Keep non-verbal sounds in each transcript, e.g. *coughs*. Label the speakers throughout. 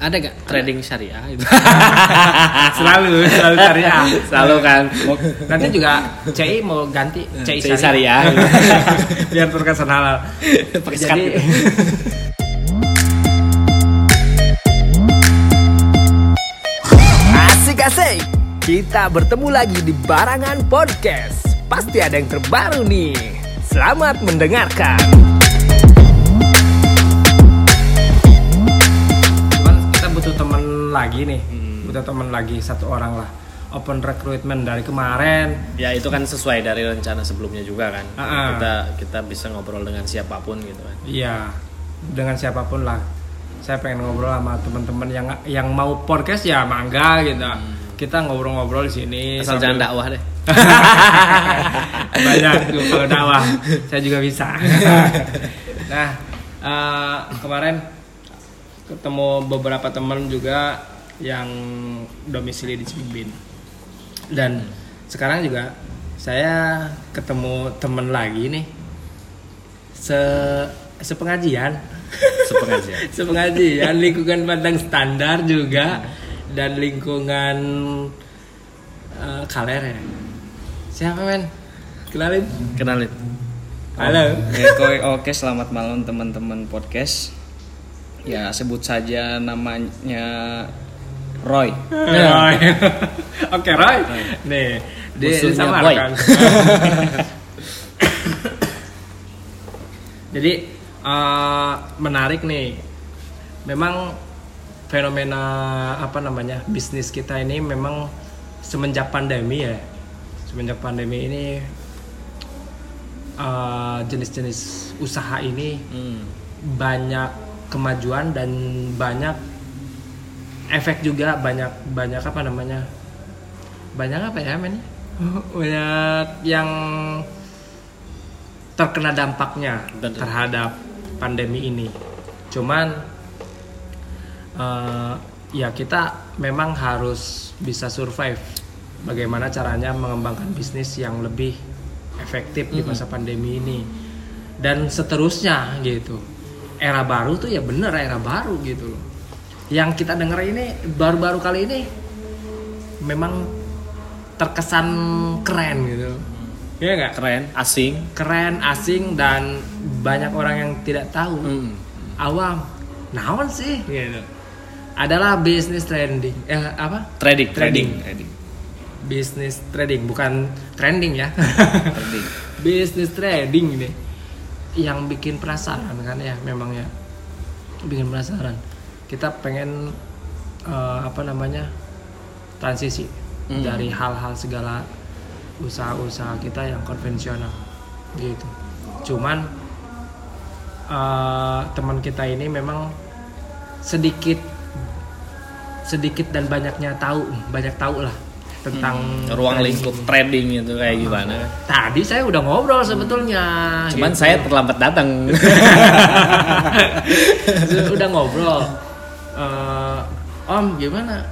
Speaker 1: ada gak trading syariah itu. *laughs*
Speaker 2: Selalu selalu syariah.
Speaker 1: Selalu kan.
Speaker 2: Nanti juga CI mau ganti CI,
Speaker 1: CI syariah. *laughs*
Speaker 2: biar terkesan halal.
Speaker 1: Pakai
Speaker 2: Jadi-
Speaker 1: skat *laughs*
Speaker 3: Asik-asik, kita bertemu lagi di Barangan Podcast. Pasti ada yang terbaru nih. Selamat mendengarkan.
Speaker 2: Lagi nih. Butuh teman lagi satu orang lah. Open recruitment dari kemarin.
Speaker 1: Ya itu kan sesuai dari rencana sebelumnya juga kan.
Speaker 2: Ah, ah.
Speaker 1: kita kita bisa ngobrol dengan siapa pun gitu kan.
Speaker 2: Iya dengan siapa pun lah. Saya pengen ngobrol sama teman-teman yang yang mau podcast ya mangga gitu. Kita ngobrol-ngobrol di sini
Speaker 1: asal
Speaker 2: sambil-
Speaker 1: jangan dakwah deh. *laughs*
Speaker 2: Banyak tuh kalau dakwah. Saya juga bisa. *laughs* Nah eh, kemarin ketemu beberapa teman juga yang domisili di Cibin dan sekarang juga saya ketemu teman lagi nih. Se sepengajian.
Speaker 1: Sepengajian. *laughs*
Speaker 2: Sepengajian lingkungan Padang standar juga dan lingkungan eh, Kaler ya. Siapa men? Kenalin.
Speaker 1: Kenalin.
Speaker 2: Halo.
Speaker 4: Ya, ko- oke, selamat malam teman-teman podcast. Ya, sebut saja namanya Roy.
Speaker 2: Roy. *laughs* Oke Roy. Nih, dia
Speaker 1: Musuhnya
Speaker 2: disamarkan. *laughs* Jadi eh, menarik nih. Memang fenomena apa namanya bisnis kita ini memang semenjak pandemi ya. Semenjak pandemi ini eh, jenis-jenis usaha ini
Speaker 1: Hmm.
Speaker 2: banyak kemajuan dan banyak efek juga banyak banyak apa namanya banyak apa ya men? *laughs* Banyak yang terkena dampaknya
Speaker 1: Betul.
Speaker 2: terhadap pandemi ini. Cuman eh, ya kita memang harus bisa survive. Bagaimana caranya mengembangkan bisnis yang lebih efektif di masa pandemi ini. Dan seterusnya gitu era baru tuh ya bener era baru gitu loh. Yang kita dengar ini baru-baru kali ini memang terkesan keren gitu. Ya nggak?
Speaker 1: Keren asing.
Speaker 2: Keren asing dan banyak orang yang tidak tahu.
Speaker 1: Hmm.
Speaker 2: awam. Naon sih? Gitu adalah bisnis trending. Eh apa?
Speaker 1: Trading
Speaker 2: Trading.
Speaker 4: Ready.
Speaker 2: bisnis trading bukan trending ya. *laughs*
Speaker 4: Ready.
Speaker 2: bisnis trading ini yang bikin penasaran kan ya memang ya. Bikin penasaran. Kita pengen eh, apa namanya transisi
Speaker 4: Hmm.
Speaker 2: dari hal-hal segala usaha-usaha kita yang konvensional gitu. Cuman eh, teman kita ini memang sedikit sedikit dan banyaknya tahu banyak tahu lah tentang
Speaker 1: ruang
Speaker 2: trading
Speaker 1: lingkup trading itu kayak gimana
Speaker 2: Tadi saya udah ngobrol sebetulnya.
Speaker 1: cuman
Speaker 2: gitu.
Speaker 1: saya terlambat datang *laughs*
Speaker 2: udah ngobrol. Eh, om gimana?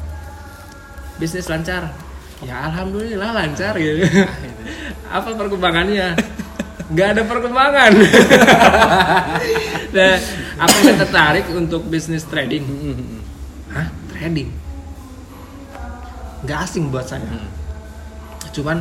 Speaker 2: Bisnis lancar? Ya alhamdulillah lancar gitu. *laughs* Apa perkembangannya? Gak ada perkembangan. *laughs* nah, apa yang tertarik untuk bisnis trading? Hah? Trading? Gak asing buat saya. Cuman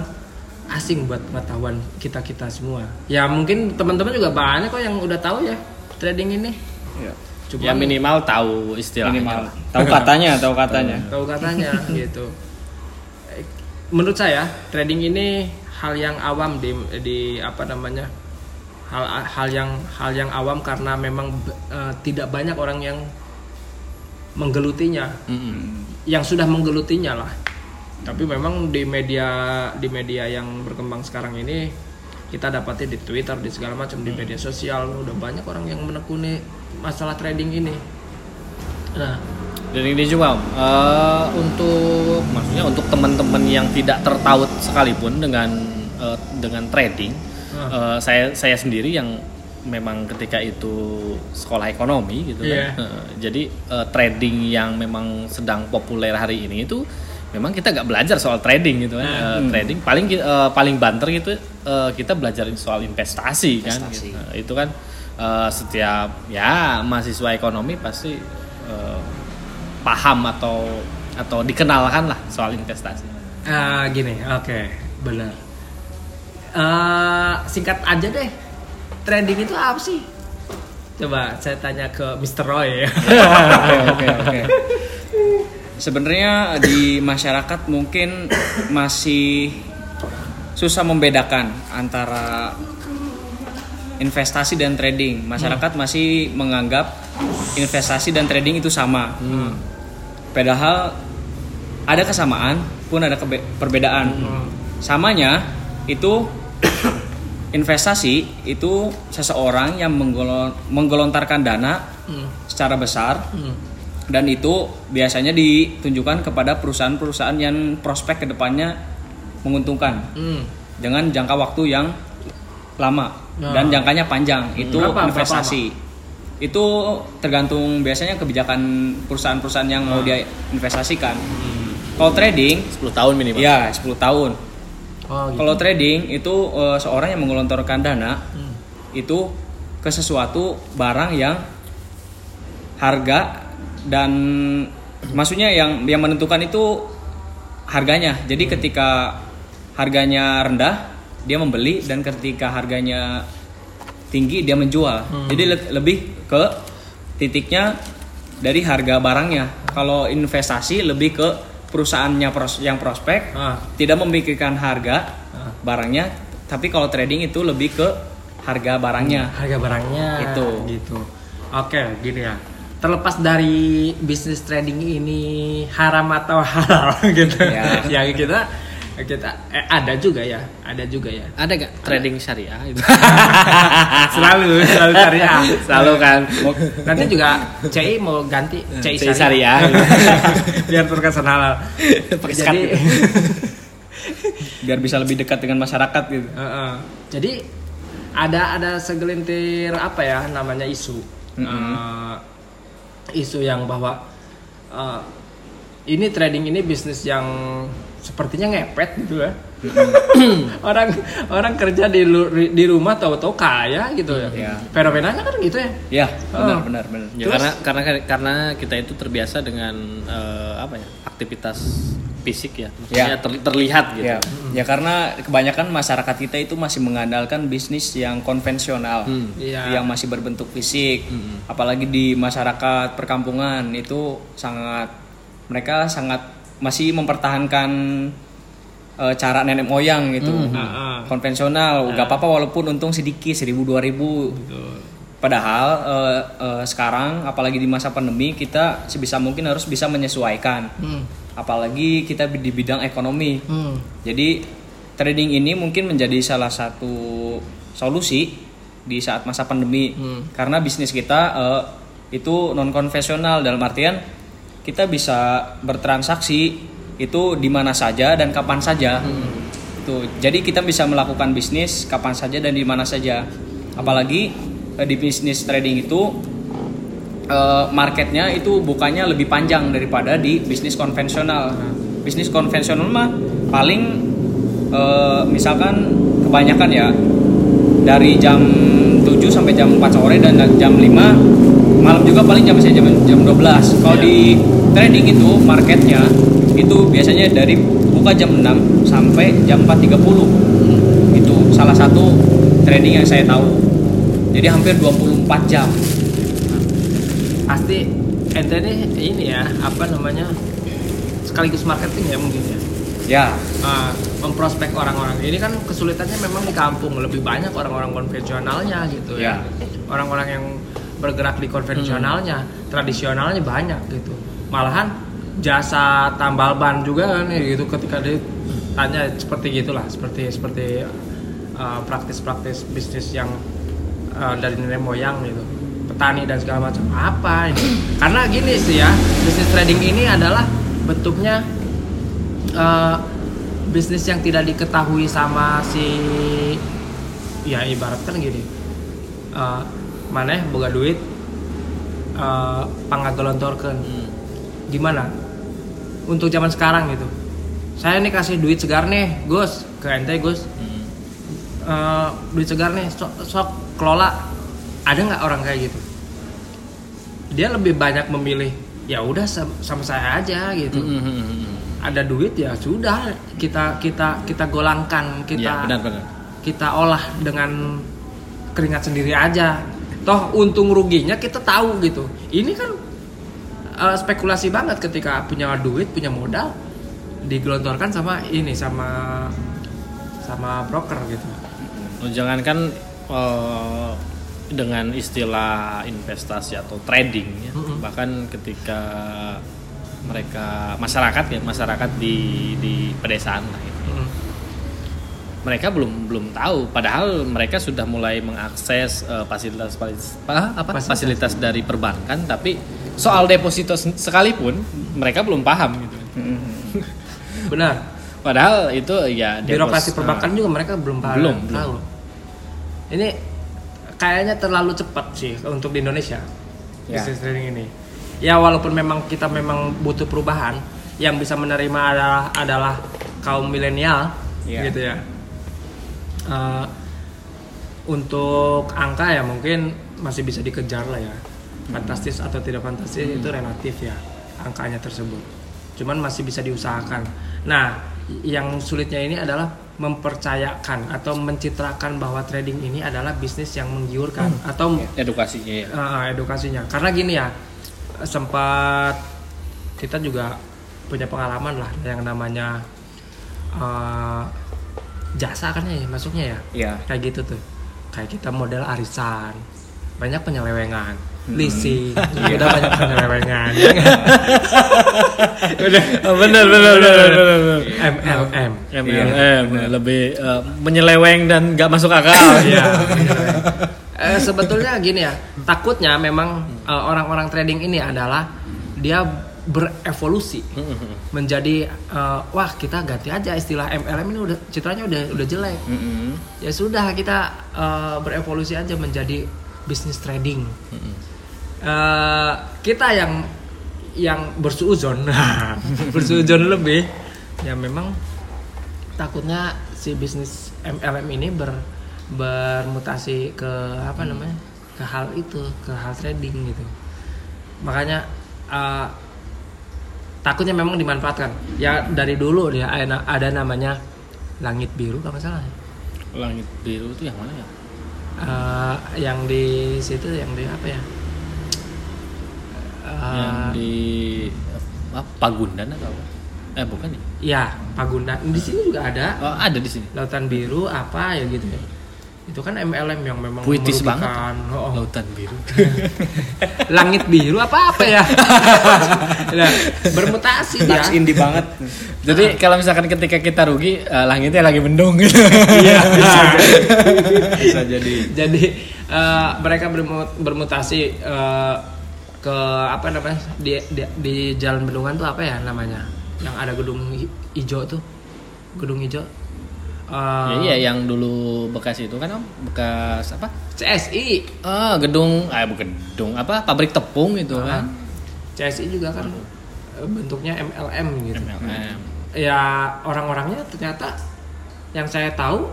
Speaker 2: asing buat pengetahuan kita kita semua. Ya mungkin teman-teman juga banyak kok yang udah tahu ya trading ini.
Speaker 4: Ya,
Speaker 2: Cuma
Speaker 1: ya minimal tahu istilahnya
Speaker 4: minimal. Tahu katanya, tahu katanya. *laughs*
Speaker 2: tahu katanya gitu. Menurut saya trading ini hal yang awam di di apa namanya hal hal yang hal yang awam karena memang eh, tidak banyak orang yang menggelutinya
Speaker 1: Mm-mm.
Speaker 2: yang sudah menggelutinya lah tapi memang di media di media yang berkembang sekarang ini kita dapati di Twitter di segala macam di media sosial udah banyak orang yang menekuni masalah trading ini nah
Speaker 1: Dan ini juga eh, untuk maksudnya untuk teman-teman yang tidak tertaut sekalipun dengan eh, dengan trading, eh, saya saya sendiri yang memang ketika itu sekolah ekonomi gitu
Speaker 2: Iya.
Speaker 1: kan. Eh, jadi eh, trading yang memang sedang populer hari ini itu memang kita nggak belajar soal trading gitu kan. Eh, trading paling eh, paling banter gitu eh, kita belajar soal investasi, kan.
Speaker 4: Investasi.
Speaker 1: gitu. Nah, itu kan eh, setiap ya mahasiswa ekonomi pasti eh, paham atau atau dikenalkan lah soal investasi.
Speaker 2: Ah, gini, oke, benar. Eh, singkat aja deh, trading itu apa sih? Coba saya tanya ke Mr. Roy ya. *laughs*
Speaker 4: Oke oke. Sebenarnya di masyarakat mungkin masih susah membedakan antara investasi dan trading. Masyarakat masih menganggap investasi dan trading itu sama. Padahal ada kesamaan pun ada perbedaan. Samanya itu investasi itu seseorang yang menggolon- menggelontarkan dana
Speaker 2: Hmm,
Speaker 4: secara besar
Speaker 2: hmm,
Speaker 4: dan itu biasanya ditunjukkan kepada perusahaan-perusahaan yang prospek ke depannya menguntungkan
Speaker 2: hmm.
Speaker 4: dengan jangka waktu yang lama
Speaker 2: Nah.
Speaker 4: dan jangkanya panjang itu
Speaker 2: Berapa- berapa
Speaker 4: investasi itu tergantung biasanya kebijakan perusahaan-perusahaan yang mau dia investasikan kalau trading
Speaker 1: 10 tahun minimal.
Speaker 4: ya 10 tahun
Speaker 2: Oh, gitu.
Speaker 4: kalau trading itu eh, seorang yang menggelontorkan dana
Speaker 2: Hmm.
Speaker 4: itu ke sesuatu barang yang harga dan maksudnya yang yang menentukan itu harganya. Jadi ketika harganya rendah dia membeli dan ketika harganya tinggi dia menjual. Jadi le- lebih ke titiknya dari harga barangnya. Kalau investasi lebih ke perusahaannya pros- yang prospek
Speaker 2: Ah.
Speaker 4: tidak memikirkan harga
Speaker 2: Ah.
Speaker 4: barangnya, tapi kalau trading itu lebih ke harga barangnya.
Speaker 2: harga barangnya
Speaker 4: Itu.
Speaker 2: gitu oke gini ya terlepas dari bisnis trading ini haram atau *laughs* halal gitu
Speaker 4: Ya.
Speaker 2: yang kita kita eh, ada juga ya ada juga ya
Speaker 1: Ada gak trading syariah itu? *laughs*
Speaker 2: selalu selalu syariah
Speaker 1: Selalu kan.
Speaker 2: nanti juga CI mau ganti CI,
Speaker 1: CI syariah. *laughs*
Speaker 2: biar terkesan halal
Speaker 1: Pakai
Speaker 2: jadi
Speaker 1: gitu.
Speaker 4: Biar bisa lebih dekat dengan masyarakat gitu.
Speaker 2: Heeh. jadi ada ada segelintir apa ya namanya isu Eh, isu yang bahwa eh, ini trading ini bisnis yang sepertinya ngepet gitu ya *clears throat* orang orang kerja di lu- di rumah tahu-tahu kaya gitu ya
Speaker 4: Iya.
Speaker 2: fenomenanya kan gitu ya
Speaker 4: Ya, benar
Speaker 2: Oh.
Speaker 4: benar benar.
Speaker 1: Ya,
Speaker 2: Terus?
Speaker 1: karena karena karena kita itu terbiasa dengan eh, apa ya aktivitas fisik ya, maksudnya
Speaker 4: Ya.
Speaker 1: ter- terlihat gitu.
Speaker 4: Ya, ya karena kebanyakan masyarakat kita itu masih mengandalkan bisnis yang konvensional,
Speaker 1: Hmm.
Speaker 2: Iya.
Speaker 4: yang masih berbentuk fisik,
Speaker 1: Hmm.
Speaker 4: apalagi di masyarakat perkampungan itu sangat mereka sangat masih mempertahankan eh, cara nenek moyang gitu,
Speaker 2: Heeh.
Speaker 4: konvensional, nggak apa-apa walaupun untung sedikit, seribu dua ribu. Padahal eh, eh, sekarang, apalagi di masa pandemi, kita sebisa mungkin harus bisa menyesuaikan
Speaker 2: Hmm.
Speaker 4: apalagi kita di bidang ekonomi.
Speaker 2: Hmm.
Speaker 4: Jadi trading ini mungkin menjadi salah satu solusi di saat masa pandemi
Speaker 2: Hmm.
Speaker 4: karena bisnis kita eh, itu non konvensional dalam artian kita bisa bertransaksi itu di mana saja dan kapan saja. Tuh, jadi kita bisa melakukan bisnis kapan saja dan di mana saja. Apalagi di bisnis trading itu eh, marketnya itu bukannya lebih panjang daripada di bisnis konvensional. Bisnis konvensional mah paling eh, misalkan kebanyakan ya dari jam 7 sampai jam 4 sore dan jam 5 malam juga paling jam jam jam 12. Kalau di trading itu marketnya itu biasanya dari buka jam 6 sampai jam 4.30. Itu salah satu trading yang saya tahu. Jadi hampir 24 jam.
Speaker 2: pasti ente nih ini ya apa namanya sekaligus marketing ya mungkin ya?
Speaker 4: Ya,
Speaker 2: Ah, memprospek orang-orang. Ini kan kesulitannya memang di kampung lebih banyak orang-orang konvensionalnya gitu ya.
Speaker 4: Ya.
Speaker 2: orang-orang yang bergerak di konvensionalnya tradisionalnya banyak gitu. Malahan jasa tambal ban juga kan ya gitu ketika ditanya seperti gitulah seperti seperti uh, praktis-praktis bisnis yang uh, dari nenek moyang gitu. Petani dan segala macam. Apa ini? Karena gini sih ya bisnis trading ini adalah bentuknya uh, bisnis yang tidak diketahui sama si ya ibarat kan gini. Uh, maneh boga duit uh, pangagelontorkeun gimana? Untuk zaman sekarang gitu. Saya nih kasih duit segar nih Gus. Ke ente Gus Eh, duit segar nih sok, sok kelola. Ada nggak orang kayak gitu? Dia lebih banyak memilih ya udah sam- sama saya aja gitu.
Speaker 1: Mhm.
Speaker 2: ada duit ya sudah kita kita kita golangkan kita
Speaker 1: Ya, benar-benar.
Speaker 2: kita olah dengan keringat sendiri aja. Toh untung ruginya kita tahu gitu. Ini kan eh, spekulasi banget ketika punya duit punya modal digelontorkan sama ini sama sama broker gitu
Speaker 1: Jangankan eh, dengan istilah investasi atau trading ya,
Speaker 2: Mm-mm.
Speaker 1: bahkan ketika mereka masyarakat ya masyarakat di di pedesaan lah itu.
Speaker 2: Mm.
Speaker 1: mereka belum belum tahu padahal mereka sudah mulai mengakses eh, fasilitas apa, apa
Speaker 2: Fasilitas.
Speaker 1: fasilitas dari perbankan tapi soal deposito sekalipun mereka belum paham gitu
Speaker 2: benar
Speaker 1: padahal itu ya
Speaker 2: birokrasi
Speaker 1: depos-
Speaker 2: perbankan juga mereka belum paham.
Speaker 1: Belum, belum.
Speaker 2: tahu ini kayaknya terlalu cepat sih untuk di Indonesia
Speaker 4: Ya.
Speaker 2: bisnis trading ini. Ya walaupun memang kita memang butuh perubahan yang bisa menerima adalah adalah kaum milenial
Speaker 4: Ya.
Speaker 2: gitu ya. Eh, untuk angka ya mungkin masih bisa dikejar lah ya. Fantastis atau tidak fantastis itu relatif ya angkanya tersebut. Cuman masih bisa diusahakan. Nah yang sulitnya ini adalah mempercayakan atau mencitrakan bahwa trading ini adalah bisnis yang menggiurkan atau
Speaker 1: edukasinya ya.
Speaker 2: Uh, edukasinya. Karena gini ya sempat kita juga punya pengalaman lah yang namanya uh, jasa kan ya masuknya ya?
Speaker 4: Iya.
Speaker 2: kayak gitu tuh. Kayak kita model arisan. Banyak penyelewengan leasing. Udah banyak penyelewengan. Ya *laughs* nggak? udah
Speaker 1: benar benar benar benar
Speaker 2: MLM
Speaker 1: MLM lebih eh, menyeleweng dan nggak masuk akal. *laughs*
Speaker 2: Iya. Eh, sebetulnya gini ya, takutnya memang eh, orang-orang trading ini adalah dia berevolusi menjadi eh, wah kita ganti aja istilah MLM ini udah citranya udah udah jelek.
Speaker 4: Mm-mm.
Speaker 2: Ya sudah kita eh, berevolusi aja menjadi bisnis trading. Eh, kita yang yang bersuuzon, *laughs* bersuuzon lebih, ya memang takutnya si bisnis MLM ini ber bermutasi ke apa namanya ke hal itu ke hal trading gitu. Makanya eh, takutnya memang dimanfaatkan. Ya dari dulu dia ada, ada namanya langit biru kalau salah
Speaker 1: langit biru itu yang mana ya?
Speaker 2: Eh, yang di situ yang di apa ya
Speaker 1: Yang di apa, Pagundan atau apa? eh bukan ya
Speaker 2: ya Pagundan. Di sini juga ada.
Speaker 1: Oh, ada di sini?
Speaker 2: Lautan biru apa ya gitu ya. Itu kan MLM yang memang
Speaker 1: puitis banget.
Speaker 2: Oh, oh.
Speaker 1: lautan biru. *laughs*
Speaker 2: Langit biru apa apa ya? *laughs* Nah, bermutasi dia.
Speaker 4: Touch indie banget.
Speaker 1: jadi kalau misalkan ketika kita rugi eh, langitnya lagi mendung. Gitu *laughs*
Speaker 2: iya. Bisa
Speaker 4: Bisa jadi.
Speaker 2: jadi eh, mereka bermu- bermutasi eh, ke apa namanya di, di di jalan bendungan tuh apa ya namanya? Yang ada gedung hi- hijau tuh. Gedung hijau.
Speaker 1: Ya, iya yang dulu bekas itu kan om? Bekas apa?
Speaker 2: CSI
Speaker 1: ah gedung ah bukan gedung apa? Pabrik tepung itu
Speaker 2: Ah.
Speaker 1: kan?
Speaker 2: CSI juga kan eh, bentuknya MLM gitu.
Speaker 1: MLM
Speaker 2: ya orang-orangnya ternyata yang saya tahu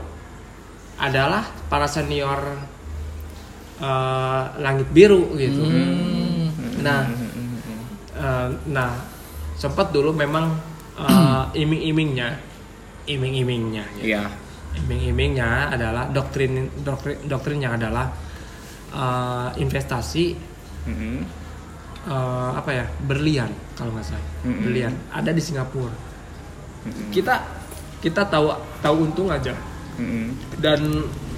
Speaker 2: adalah para senior eh, langit biru gitu.
Speaker 1: Hmm.
Speaker 2: Nah, eh, nah sempat dulu memang eh, *clears throat* iming-imingnya, iming-imingnya, gitu.
Speaker 4: Iya.
Speaker 2: iming-imingnya adalah doktrin doktrin doktrinnya adalah eh, investasi
Speaker 4: Mm-mm.
Speaker 2: eh, apa ya berlian kalau nggak salah
Speaker 4: Mm-mm.
Speaker 2: berlian ada di Singapura kita kita tahu tahu untung aja
Speaker 4: Mm-mm.
Speaker 2: dan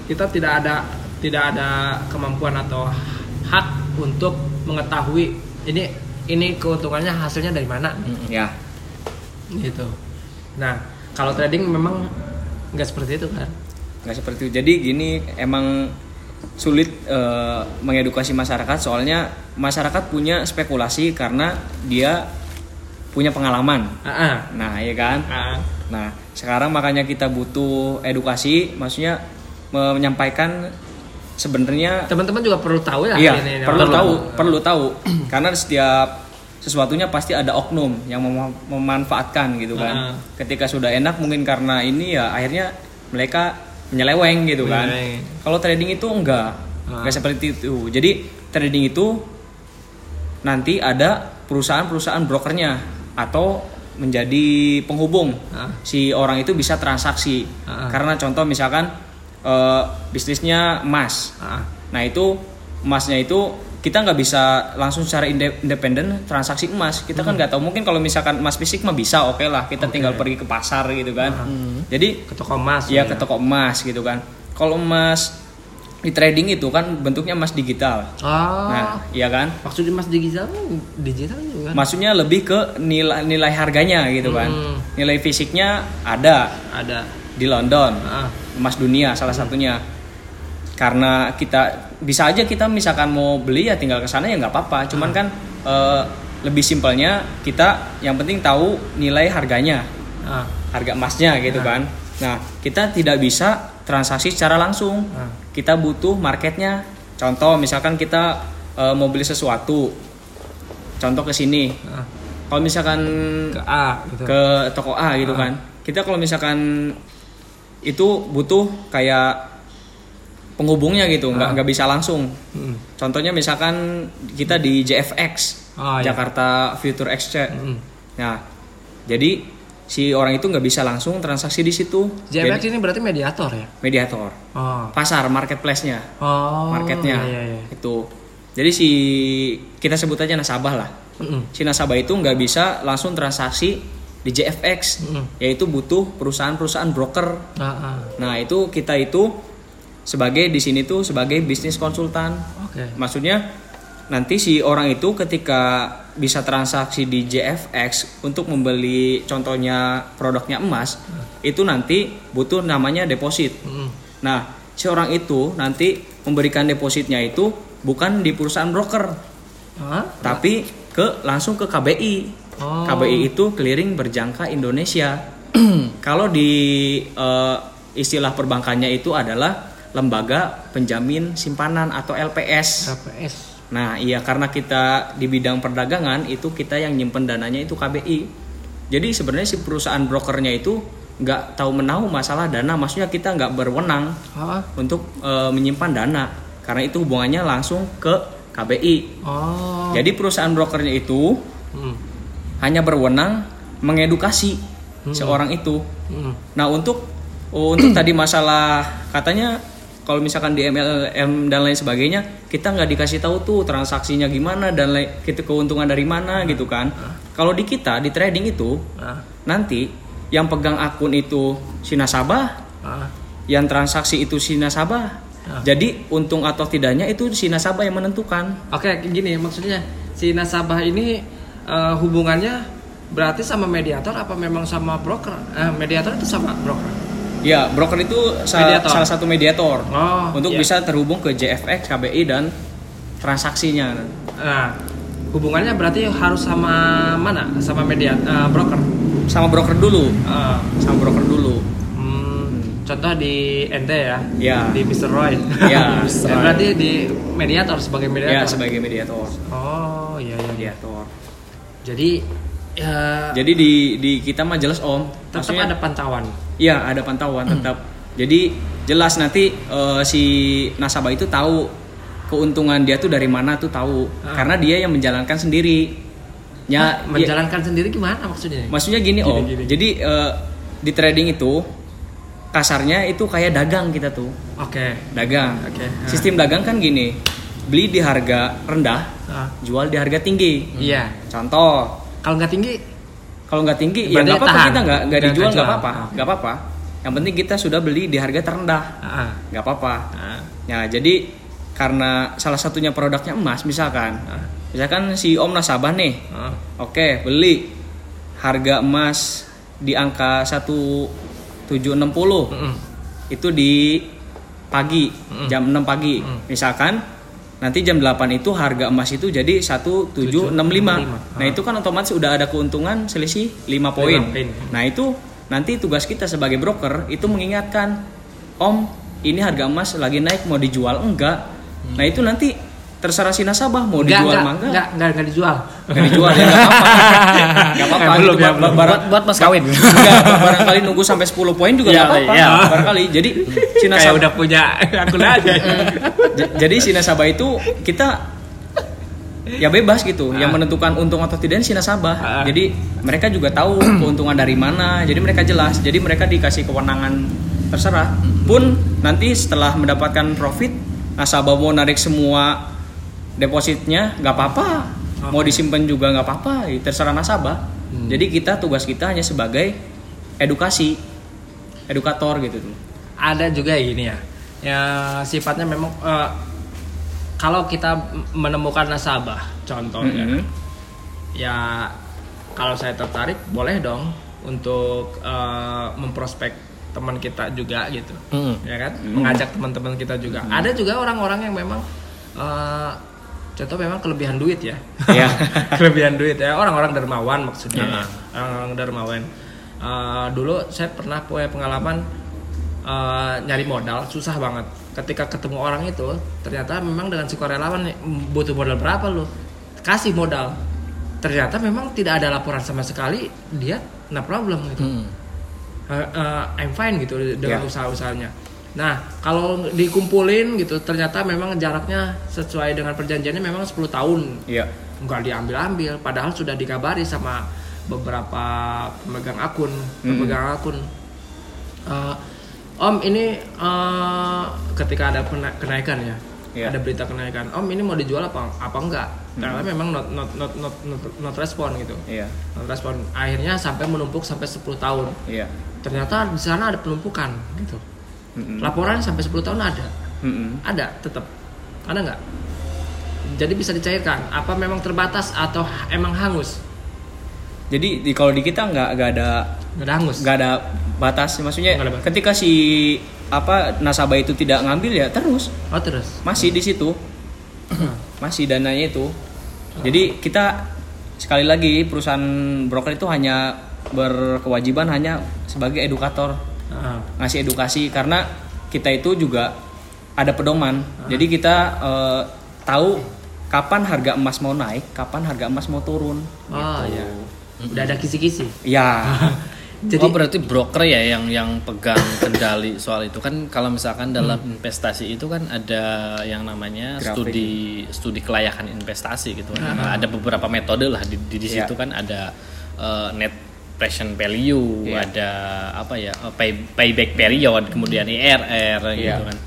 Speaker 2: kita tidak ada tidak ada kemampuan atau hak untuk mengetahui ini ini keuntungannya hasilnya dari mana.
Speaker 4: Ya.
Speaker 2: gitu. Nah kalau trading memang nggak seperti itu kan?
Speaker 4: Nggak seperti itu. Jadi gini emang sulit eh, mengedukasi masyarakat. Soalnya masyarakat punya spekulasi karena dia punya pengalaman.
Speaker 2: Ah ah.
Speaker 4: nah ya kan?
Speaker 2: Ah.
Speaker 4: nah sekarang makanya kita butuh edukasi maksudnya menyampaikan sebenarnya
Speaker 2: teman-teman juga perlu tahu ya
Speaker 4: iya
Speaker 2: ini-
Speaker 4: perlu
Speaker 2: ini-
Speaker 4: tahu perlu tahu. *clears throat* Karena setiap sesuatunya pasti ada oknum yang mem- memanfaatkan gitu kan.
Speaker 2: Ah.
Speaker 4: ketika sudah enak mungkin karena ini ya akhirnya mereka menyeleweng gitu kan. Kalau trading itu enggak
Speaker 2: Ah.
Speaker 4: enggak seperti itu. Jadi trading itu nanti ada perusahaan-perusahaan brokernya atau menjadi penghubung.
Speaker 2: Ah.
Speaker 4: si orang itu bisa transaksi.
Speaker 2: Ah.
Speaker 4: karena contoh misalkan eh, bisnisnya emas
Speaker 2: Ah,
Speaker 4: nah itu emasnya itu kita nggak bisa langsung secara inde- independen transaksi emas kita kan nggak tahu mungkin kalau misalkan emas fisik mah bisa oke lah kita tinggal pergi ke pasar gitu kan jadi
Speaker 2: ke toko emas.
Speaker 4: ya
Speaker 2: ya.
Speaker 4: ke toko emas gitu kan kalau emas di trading itu kan bentuknya emas digital
Speaker 2: Oh.
Speaker 4: nah iya kan
Speaker 2: maksudnya emas digital digital juga.
Speaker 4: maksudnya lebih ke nilai nilai harganya gitu kan
Speaker 2: Hmm.
Speaker 4: nilai fisiknya ada
Speaker 2: Ada.
Speaker 4: di London
Speaker 2: Ah.
Speaker 4: Emas dunia salah satunya. Karena kita bisa aja kita misalkan mau beli ya tinggal ke sana ya nggak apa-apa. Cuman kan eh, lebih simpelnya kita yang penting tahu nilai harganya.
Speaker 2: Ah.
Speaker 4: harga emasnya gitu kan. Nah kita tidak bisa transaksi secara langsung.
Speaker 2: Ah.
Speaker 4: kita butuh marketnya. Contoh misalkan kita eh, mau beli sesuatu. Contoh ke sini.
Speaker 2: Ah.
Speaker 4: kalau misalkan
Speaker 2: Ke A gitu.
Speaker 4: ke toko A gitu kan. Kita kalau misalkan itu butuh kayak penghubungnya gitu, nggak nggak bisa langsung.
Speaker 2: Mm.
Speaker 4: Contohnya misalkan kita di JFX,
Speaker 2: Oh, iya.
Speaker 4: Jakarta Future Exchange.
Speaker 2: Mm.
Speaker 4: Nah, jadi si orang itu nggak bisa langsung transaksi di situ.
Speaker 2: JFX
Speaker 4: Jadi
Speaker 2: ini berarti mediator ya?
Speaker 4: mediator,
Speaker 2: Oh.
Speaker 4: pasar marketplace-nya,
Speaker 2: Oh.
Speaker 4: marketnya
Speaker 2: Iya, iya, iya.
Speaker 4: itu. Jadi si kita sebut aja nasabah lah.
Speaker 2: Mm-mm.
Speaker 4: si nasabah itu nggak bisa langsung transaksi di JFX,
Speaker 2: Mm.
Speaker 4: yaitu butuh perusahaan-perusahaan broker.
Speaker 2: Ah, ah.
Speaker 4: Nah itu kita itu sebagai di sini tuh sebagai bisnis konsultan.
Speaker 2: Oke.
Speaker 4: Maksudnya nanti si orang itu ketika bisa transaksi di JFX untuk membeli contohnya produknya emas, itu nanti butuh namanya deposit.
Speaker 2: Mm.
Speaker 4: Nah si orang itu nanti memberikan depositnya itu bukan di perusahaan broker,
Speaker 2: Hah?
Speaker 4: tapi ke langsung ke KBI.
Speaker 2: Oh.
Speaker 4: KBI itu clearing berjangka Indonesia. *clears throat* Kalau di eh, istilah perbankannya itu adalah lembaga penjamin simpanan atau LPS.
Speaker 2: KPS.
Speaker 4: Nah, iya karena kita di bidang perdagangan itu kita yang nyimpen dananya itu KBI. Jadi sebenarnya si perusahaan brokernya itu nggak tahu menahu masalah dana, maksudnya kita nggak berwenang
Speaker 2: Ah.
Speaker 4: untuk eh, menyimpan dana karena itu hubungannya langsung ke KBI.
Speaker 2: Oh.
Speaker 4: Jadi perusahaan brokernya itu
Speaker 2: Mm.
Speaker 4: Hanya berwenang mengedukasi seorang itu.
Speaker 2: Mm.
Speaker 4: Nah untuk oh, untuk tadi masalah katanya kalau misalkan di MLM dan lain sebagainya kita nggak dikasih tahu tuh transaksinya gimana dan lain kita keuntungan dari mana gitu kan. Kalau di kita di trading itu
Speaker 2: Ah.
Speaker 4: nanti yang pegang akun itu si nasabah,
Speaker 2: Ah.
Speaker 4: yang transaksi itu si nasabah.
Speaker 2: Ah.
Speaker 4: Jadi untung atau tidaknya itu si nasabah yang menentukan.
Speaker 2: Oke, gini maksudnya si nasabah ini eh, hubungannya berarti sama mediator apa memang sama broker? Eh, mediator itu sama broker.
Speaker 4: Ya, broker itu sa-
Speaker 2: Mediator.
Speaker 4: salah satu mediator
Speaker 2: Oh,
Speaker 4: untuk
Speaker 2: iya.
Speaker 4: bisa terhubung ke JFX, KBI dan transaksinya.
Speaker 2: Nah, hubungannya berarti harus sama mana? Sama media eh, broker.
Speaker 4: Sama broker dulu,
Speaker 2: Ah,
Speaker 4: sama broker dulu.
Speaker 2: hmm, contoh di NT ya,
Speaker 4: Ya.
Speaker 2: di Mr. Roy.
Speaker 4: Ya, *laughs*
Speaker 2: Ya,
Speaker 4: Mr. Roy.
Speaker 2: berarti di mediator sebagai mediator.
Speaker 4: Ya, sebagai mediator.
Speaker 2: Oh, iya iya. iya.
Speaker 4: Mediator.
Speaker 2: Jadi ya
Speaker 4: Jadi di di kita mah jelas Om.
Speaker 2: tetap
Speaker 4: Maksudnya
Speaker 2: ada pantauan.
Speaker 4: Iya, ada pantauan tetap. Jadi jelas nanti eh, si nasabah itu tahu keuntungan dia tuh dari mana tuh tahu.
Speaker 2: Ah.
Speaker 4: Karena dia yang menjalankan sendiri. Ya,
Speaker 2: Hah,
Speaker 4: ya-
Speaker 2: menjalankan sendiri gimana maksudnya?
Speaker 4: Maksudnya gini,
Speaker 2: Gini,
Speaker 4: om.
Speaker 2: gini.
Speaker 4: Jadi eh, di trading itu kasarnya itu kayak dagang kita tuh,
Speaker 2: Oke.
Speaker 4: dagang.
Speaker 2: Oke.
Speaker 4: Sistem dagang kan gini, beli di harga rendah,
Speaker 2: Ah,
Speaker 4: jual di harga tinggi.
Speaker 2: Iya.
Speaker 4: Contoh,
Speaker 2: Kalau nggak tinggi,
Speaker 4: kalau nggak tinggi ya nggak apa-apa kita nggak nggak dijual nggak apa-apa,
Speaker 2: Ah.
Speaker 4: nggak apa-apa. Yang penting kita sudah beli di harga terendah,
Speaker 2: ah,
Speaker 4: nggak apa-apa.
Speaker 2: ah,
Speaker 4: Ya jadi karena salah satunya produknya emas misalkan, misalkan si om nasabah nih. Oke, beli harga emas di angka 1760
Speaker 2: Mm-mm.
Speaker 4: itu di pagi jam 6 pagi. Misalkan nanti jam 8 itu harga emas itu jadi 1765. Nah, itu kan otomatis udah ada keuntungan selisih 5 poin.
Speaker 2: Lima poin.
Speaker 4: Nah, itu nanti tugas kita sebagai broker itu mengingatkan, "Om, ini harga emas lagi naik mau dijual enggak?" Nah, itu nanti terserah si nasabah mau
Speaker 2: Nggak,
Speaker 4: dijual enggak.
Speaker 2: nggak, nggak, nggak dijual.
Speaker 4: Nggak dijual ya nggak apa-apa. *laughs* Nggak apa-apa.
Speaker 2: Eh, belum
Speaker 4: Itu
Speaker 2: ya, belum.
Speaker 4: barang-
Speaker 1: buat buat mas kawin *laughs*
Speaker 4: Enggak, barangkali nunggu sampai 10 poin juga
Speaker 1: Iya,
Speaker 4: nggak apa-apa.
Speaker 1: iya.
Speaker 4: Barangkali. Jadi si
Speaker 2: Kayak
Speaker 4: nasabah
Speaker 2: udah punya *laughs* akun aja.
Speaker 4: jadi si nasabah itu kita ya bebas gitu. Yang menentukan untung atau tidak si nasabah.
Speaker 2: Ah.
Speaker 4: Jadi mereka juga tahu *clears throat* keuntungan dari mana. Jadi mereka jelas. Jadi mereka dikasih kewenangan terserah. Pun nanti setelah mendapatkan profit, nasabah mau narik semua depositnya nggak apa-apa. Mau disimpan juga nggak apa-apa. ya Terserah nasabah. Jadi kita tugas kita hanya sebagai edukasi, edukator gitu tuh.
Speaker 2: ada juga gini ya ya sifatnya memang eh, kalau kita menemukan nasabah contohnya
Speaker 4: Mhm.
Speaker 2: ya kalau saya tertarik boleh dong untuk eh, memprospek teman kita juga gitu
Speaker 1: Mm.
Speaker 2: ya kan mengajak teman-teman kita juga ada juga orang-orang yang memang eh, contoh memang kelebihan duit ya
Speaker 4: Iya. *laughs*
Speaker 2: kelebihan duit ya orang-orang dermawan maksudnya
Speaker 1: Iya.
Speaker 2: orang-orang dermawan Eh, dulu saya pernah punya pengalaman eh, nyari modal susah banget ketika ketemu orang itu ternyata memang dengan sukarelawan nih, butuh modal berapa lu kasih modal ternyata memang tidak ada laporan sama sekali dia no problem gitu
Speaker 1: Mm.
Speaker 2: Eh, eh, I'm fine gitu dengan
Speaker 4: Ya.
Speaker 2: usaha-usahanya. Nah, kalau dikumpulin gitu ternyata memang jaraknya sesuai dengan perjanjiannya memang 10 tahun.
Speaker 4: Iya.
Speaker 2: Nggak diambil-ambil padahal sudah dikabari sama beberapa pemegang akun, pemegang akun. Eh, om ini eh, ketika ada kenaikan ya.
Speaker 4: Iya.
Speaker 2: Ada berita kenaikan. Om ini mau dijual apa apa enggak? Ternyata memang not not not not not, not respon gitu.
Speaker 4: Iya.
Speaker 2: Not respon. Akhirnya sampai menumpuk sampai 10 tahun
Speaker 4: Iya.
Speaker 2: ternyata di sana ada penumpukan gitu
Speaker 4: Mm-mm.
Speaker 2: laporan sampai 10 tahun ada.
Speaker 4: Mm-mm.
Speaker 2: ada tetap ada nggak? Jadi bisa dicairkan apa memang terbatas atau emang hangus?
Speaker 4: Jadi di kalau di kita nggak nggak ada
Speaker 2: nggak ada hangus?
Speaker 4: nggak ada batas maksudnya
Speaker 2: ada batas.
Speaker 4: ketika si apa nasabah itu tidak ngambil ya terus.
Speaker 2: Oh terus?
Speaker 4: Masih di situ. *clears throat* Masih dananya itu. Jadi kita sekali lagi perusahaan broker itu hanya berkewajiban hanya sebagai edukator
Speaker 2: Ah,
Speaker 4: ngasih edukasi karena kita itu juga ada pedoman. Jadi kita eh, tahu kapan harga emas mau naik kapan harga emas mau turun.
Speaker 2: Oh
Speaker 4: gitu.
Speaker 2: ya udah ada kisi-kisi?
Speaker 4: Ya *laughs*
Speaker 2: jadi
Speaker 1: oh berarti broker ya yang yang pegang kendali soal itu. Kan kalau misalkan dalam investasi itu kan ada yang namanya
Speaker 4: Grafik.
Speaker 1: studi studi kelayakan investasi gitu kan. Nah, ada beberapa metode lah. Di di, di
Speaker 4: Iya.
Speaker 1: situ kan ada eh, net present value,
Speaker 4: Iya.
Speaker 1: ada apa ya eh, pay, payback period, kemudian IRR gitu
Speaker 4: Iya.
Speaker 1: kan.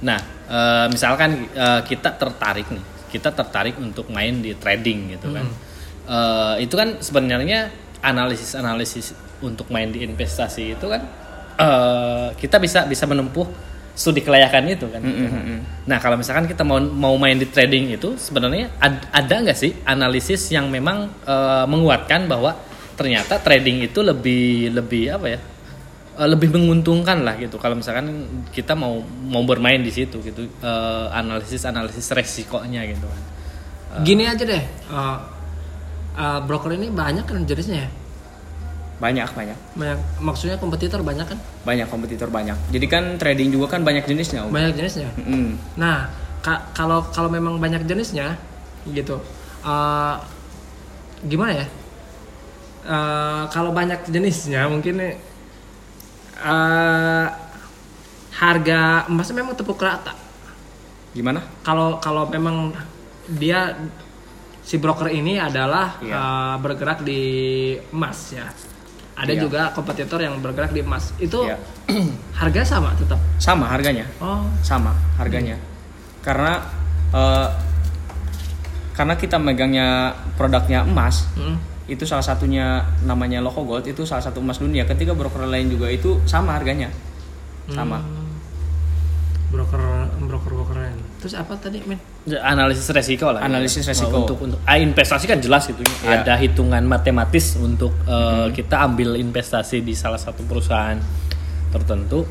Speaker 1: Nah eh, misalkan eh, kita tertarik nih, kita tertarik untuk main di trading gitu kan. Eh, itu kan sebenarnya analisis-analisis untuk main di investasi itu kan eh, kita bisa bisa menempuh studi kelayakan itu kan. Nah kalau misalkan kita mau mau main di trading itu sebenarnya ad- ada nggak sih analisis yang memang eh, menguatkan bahwa ternyata trading itu lebih lebih apa ya eh, lebih menguntungkan lah gitu kalau misalkan kita mau mau bermain di situ gitu analisis analisis resikonya gitu kan.
Speaker 2: gini aja deh eh, eh, broker ini banyak kan jenisnya ya
Speaker 4: banyak banyak
Speaker 2: banyak maksudnya kompetitor banyak kan
Speaker 4: banyak kompetitor banyak jadi kan trading juga kan banyak jenisnya Om.
Speaker 2: banyak jenisnya
Speaker 4: Mm-mm.
Speaker 2: Nah, ka- kalau kalau memang banyak jenisnya, gitu, eh, gimana ya? Eh, kalau banyak jenisnya, mungkin eh, harga emasnya memang tepuk rata.
Speaker 4: gimana
Speaker 2: Kalau kalau memang dia si broker ini adalah
Speaker 4: Iya.
Speaker 2: eh, bergerak di emas ya. Ada
Speaker 4: Iya.
Speaker 2: juga kompetitor yang bergerak di emas. Itu
Speaker 4: Iya. *clears throat*
Speaker 2: harga sama tetap.
Speaker 4: sama harganya
Speaker 2: Oh,
Speaker 4: sama harganya karena eh, karena kita megangnya produknya emas
Speaker 2: mm.
Speaker 4: Itu salah satunya namanya Loco Gold itu salah satu emas dunia ketika broker lain juga itu sama harganya sama
Speaker 2: Hmm. broker broker broker lain. Terus apa tadi men?
Speaker 1: Ya, analisis resiko lah
Speaker 4: Analisis
Speaker 1: ya.
Speaker 4: resiko.
Speaker 1: untuk untuk ah, investasi kan jelas gitu
Speaker 4: Iya.
Speaker 1: ada hitungan matematis untuk eh, kita ambil investasi di salah satu perusahaan tertentu